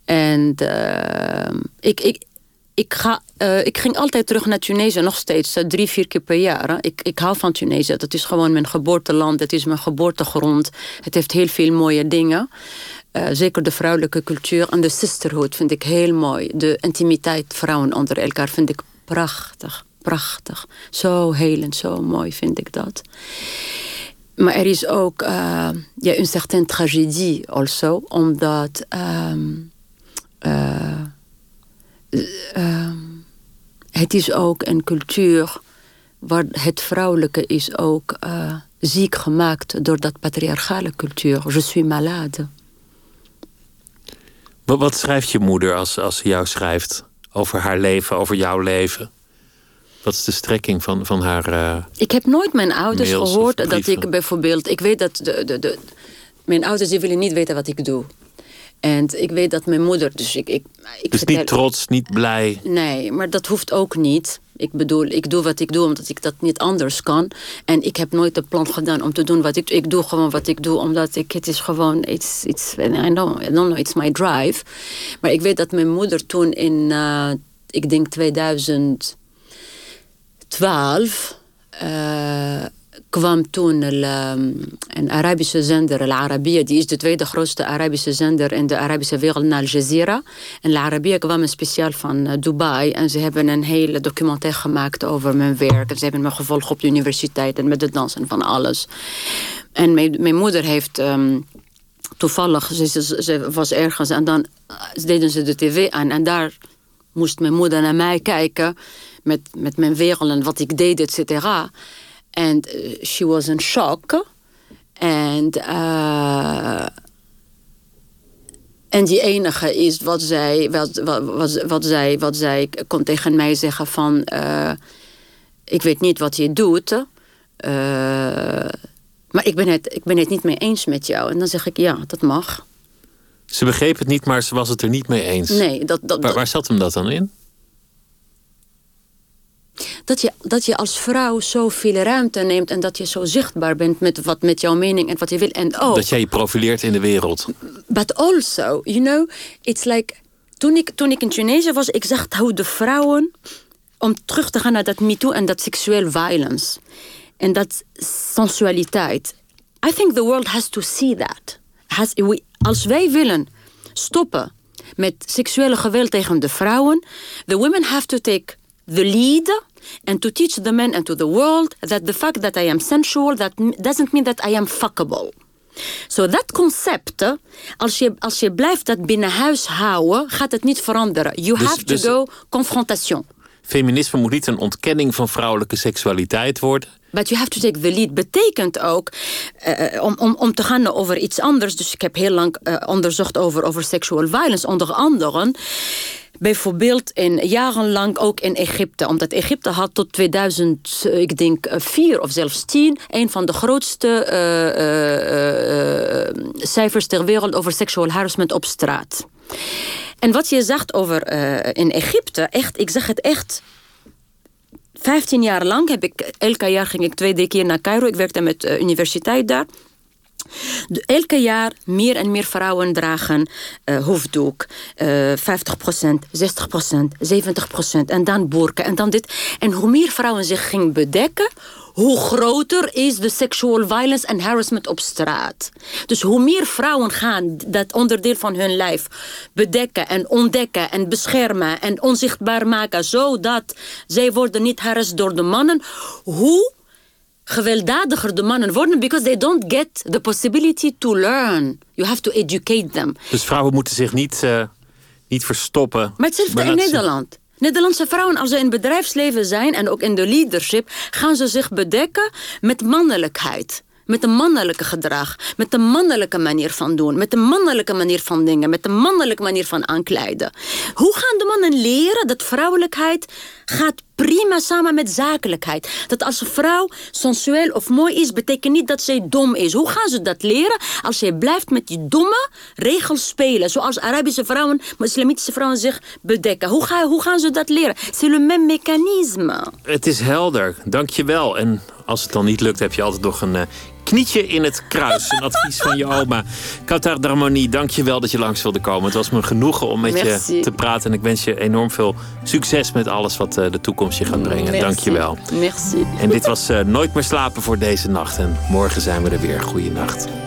E: En uh, ik, ik, ik, ga, uh, ik ging altijd terug naar Tunesië, nog steeds, uh, drie, vier keer per jaar. Ik, ik hou van Tunesië. Dat is gewoon mijn geboorteland, het is mijn geboortegrond. Het heeft heel veel mooie dingen. zeker de vrouwelijke cultuur en de sisterhood vind ik heel mooi. De intimiteit vrouwen onder elkaar vind ik prachtig, prachtig. Zo helend, zo mooi vind ik dat. maar er is ook uh, ja, een certaine tragedie also, omdat um, uh, uh, het is ook een cultuur waar het vrouwelijke is ook ziek gemaakt door dat patriarchale cultuur. Je suis malade.
D: Wat, wat schrijft je moeder als, als ze jou schrijft over haar leven, over jouw leven? Wat is de strekking van, van haar. Uh,
E: ik heb nooit mijn ouders gehoord dat ik bijvoorbeeld. Ik weet dat de, de, de, mijn ouders die willen niet weten wat ik doe. En ik weet dat mijn moeder. Dus, ik, ik, ik
D: dus niet trots, niet blij.
E: Nee, maar dat hoeft ook niet. Ik bedoel, ik doe wat ik doe omdat ik dat niet anders kan. En ik heb nooit een plan gedaan om te doen wat ik doe. Ik doe gewoon wat ik doe omdat ik, het is gewoon, it's, I, know, I don't know, it's my drive. Maar ik weet dat mijn moeder toen in, uh, ik denk 2012, uh, kwam toen een Arabische zender, Al Arabiya, die is de tweede grootste Arabische zender in de Arabische wereld na Al Jazeera. En Al Arabiya kwam speciaal van Dubai en ze hebben een hele documentaire gemaakt over mijn werk. En ze hebben me gevolgd op de universiteit en met de dansen van alles. En mijn, moeder heeft toevallig, ze, was ergens en dan deden ze de tv aan en daar moest mijn moeder naar mij kijken met, met mijn wereld en wat ik deed, et cetera. And uh, she was in shock. En, uh, en die enige is wat zij, wat, wat, wat, zij, wat zij kon tegen mij zeggen van... Uh, ik weet niet wat je doet, uh, maar ik ben, het, ik ben het niet mee eens met jou. En dan zeg ik, ja, dat mag.
D: Ze begreep het niet, maar ze was het er niet mee eens.
E: Nee, dat, dat,
D: waar, waar zat hem dat dan in?
E: Dat je, dat je als vrouw zoveel ruimte neemt en dat je zo zichtbaar bent met, wat, met jouw mening en wat je wil. En ook,
D: dat jij je profileert in de wereld.
E: But also, you know, it's like. Toen ik, toen ik in Tunesië was, ik zag hoe de vrouwen. om terug te gaan naar dat MeToo en dat seksueel violence. En dat sensualiteit. I think the world has to see that. Has, we, als wij willen stoppen met seksuele geweld tegen de vrouwen, the women have to take the lead and to teach the men and to the world that the fact that I am sensual that doesn't mean that I am fuckable. So dat concept, als je, als je blijft dat binnen huis houden, gaat het niet veranderen. You dus, have to dus go confrontation.
D: Feminisme moet niet een ontkenning van vrouwelijke seksualiteit worden.
E: But you have to take the lead betekent ook uh, om, om, om te gaan over iets anders. Dus ik heb heel lang uh, onderzocht over, over sexual violence, onder andere. Bijvoorbeeld in, jarenlang ook in Egypte. Omdat Egypte had tot 2000, eh, ik denk 4 of zelfs 10... een van de grootste uh, cijfers ter wereld over sexual harassment op straat. En wat je zegt over in Egypte, echt, ik zeg het echt... 15 jaar lang heb ik, elke jaar ging ik twee, drie keer naar Cairo. Ik werkte met de universiteit daar elke jaar meer en meer vrouwen dragen uh, hoofddoek. Uh, 50%, 60%, 70%. En dan boerken en dan dit. En hoe meer vrouwen zich gingen bedekken, hoe groter is de sexual violence en harassment op straat. Dus hoe meer vrouwen gaan dat onderdeel van hun lijf bedekken en ontdekken en beschermen en onzichtbaar maken, zodat zij worden niet harassed door de mannen, hoe gewelddadiger de mannen worden because they don't get the possibility to learn. You have to educate them.
D: Dus vrouwen moeten zich niet, uh, niet verstoppen.
E: Maar hetzelfde in Nederland. Nederlandse vrouwen, als ze in het bedrijfsleven zijn en ook in de leadership, gaan ze zich bedekken met mannelijkheid. Met een mannelijke gedrag, met een mannelijke manier van doen, met een mannelijke manier van dingen, met een mannelijke manier van aankleiden. Hoe gaan de mannen leren dat vrouwelijkheid gaat prima samen met zakelijkheid? Dat als een vrouw sensueel of mooi is, betekent niet dat zij dom is. Hoe gaan ze dat leren als zij blijft met die domme regels spelen? Zoals Arabische vrouwen, islamitische vrouwen zich bedekken. Hoe, ga, hoe gaan ze dat leren? C'est le même mécanisme.
D: Het is helder, dankjewel. En als het dan niet lukt, heb je altijd nog een uh, knietje in het kruis. Een advies van je oma. Qatar Darmoni, dank je wel dat je langs wilde komen. Het was me genoegen om met je te praten. En ik wens je enorm veel succes met alles wat uh, de toekomst je gaat brengen. Dank je wel.
E: Merci.
D: En dit was uh, Nooit meer slapen voor deze nacht. En morgen zijn we er weer. Goeienacht.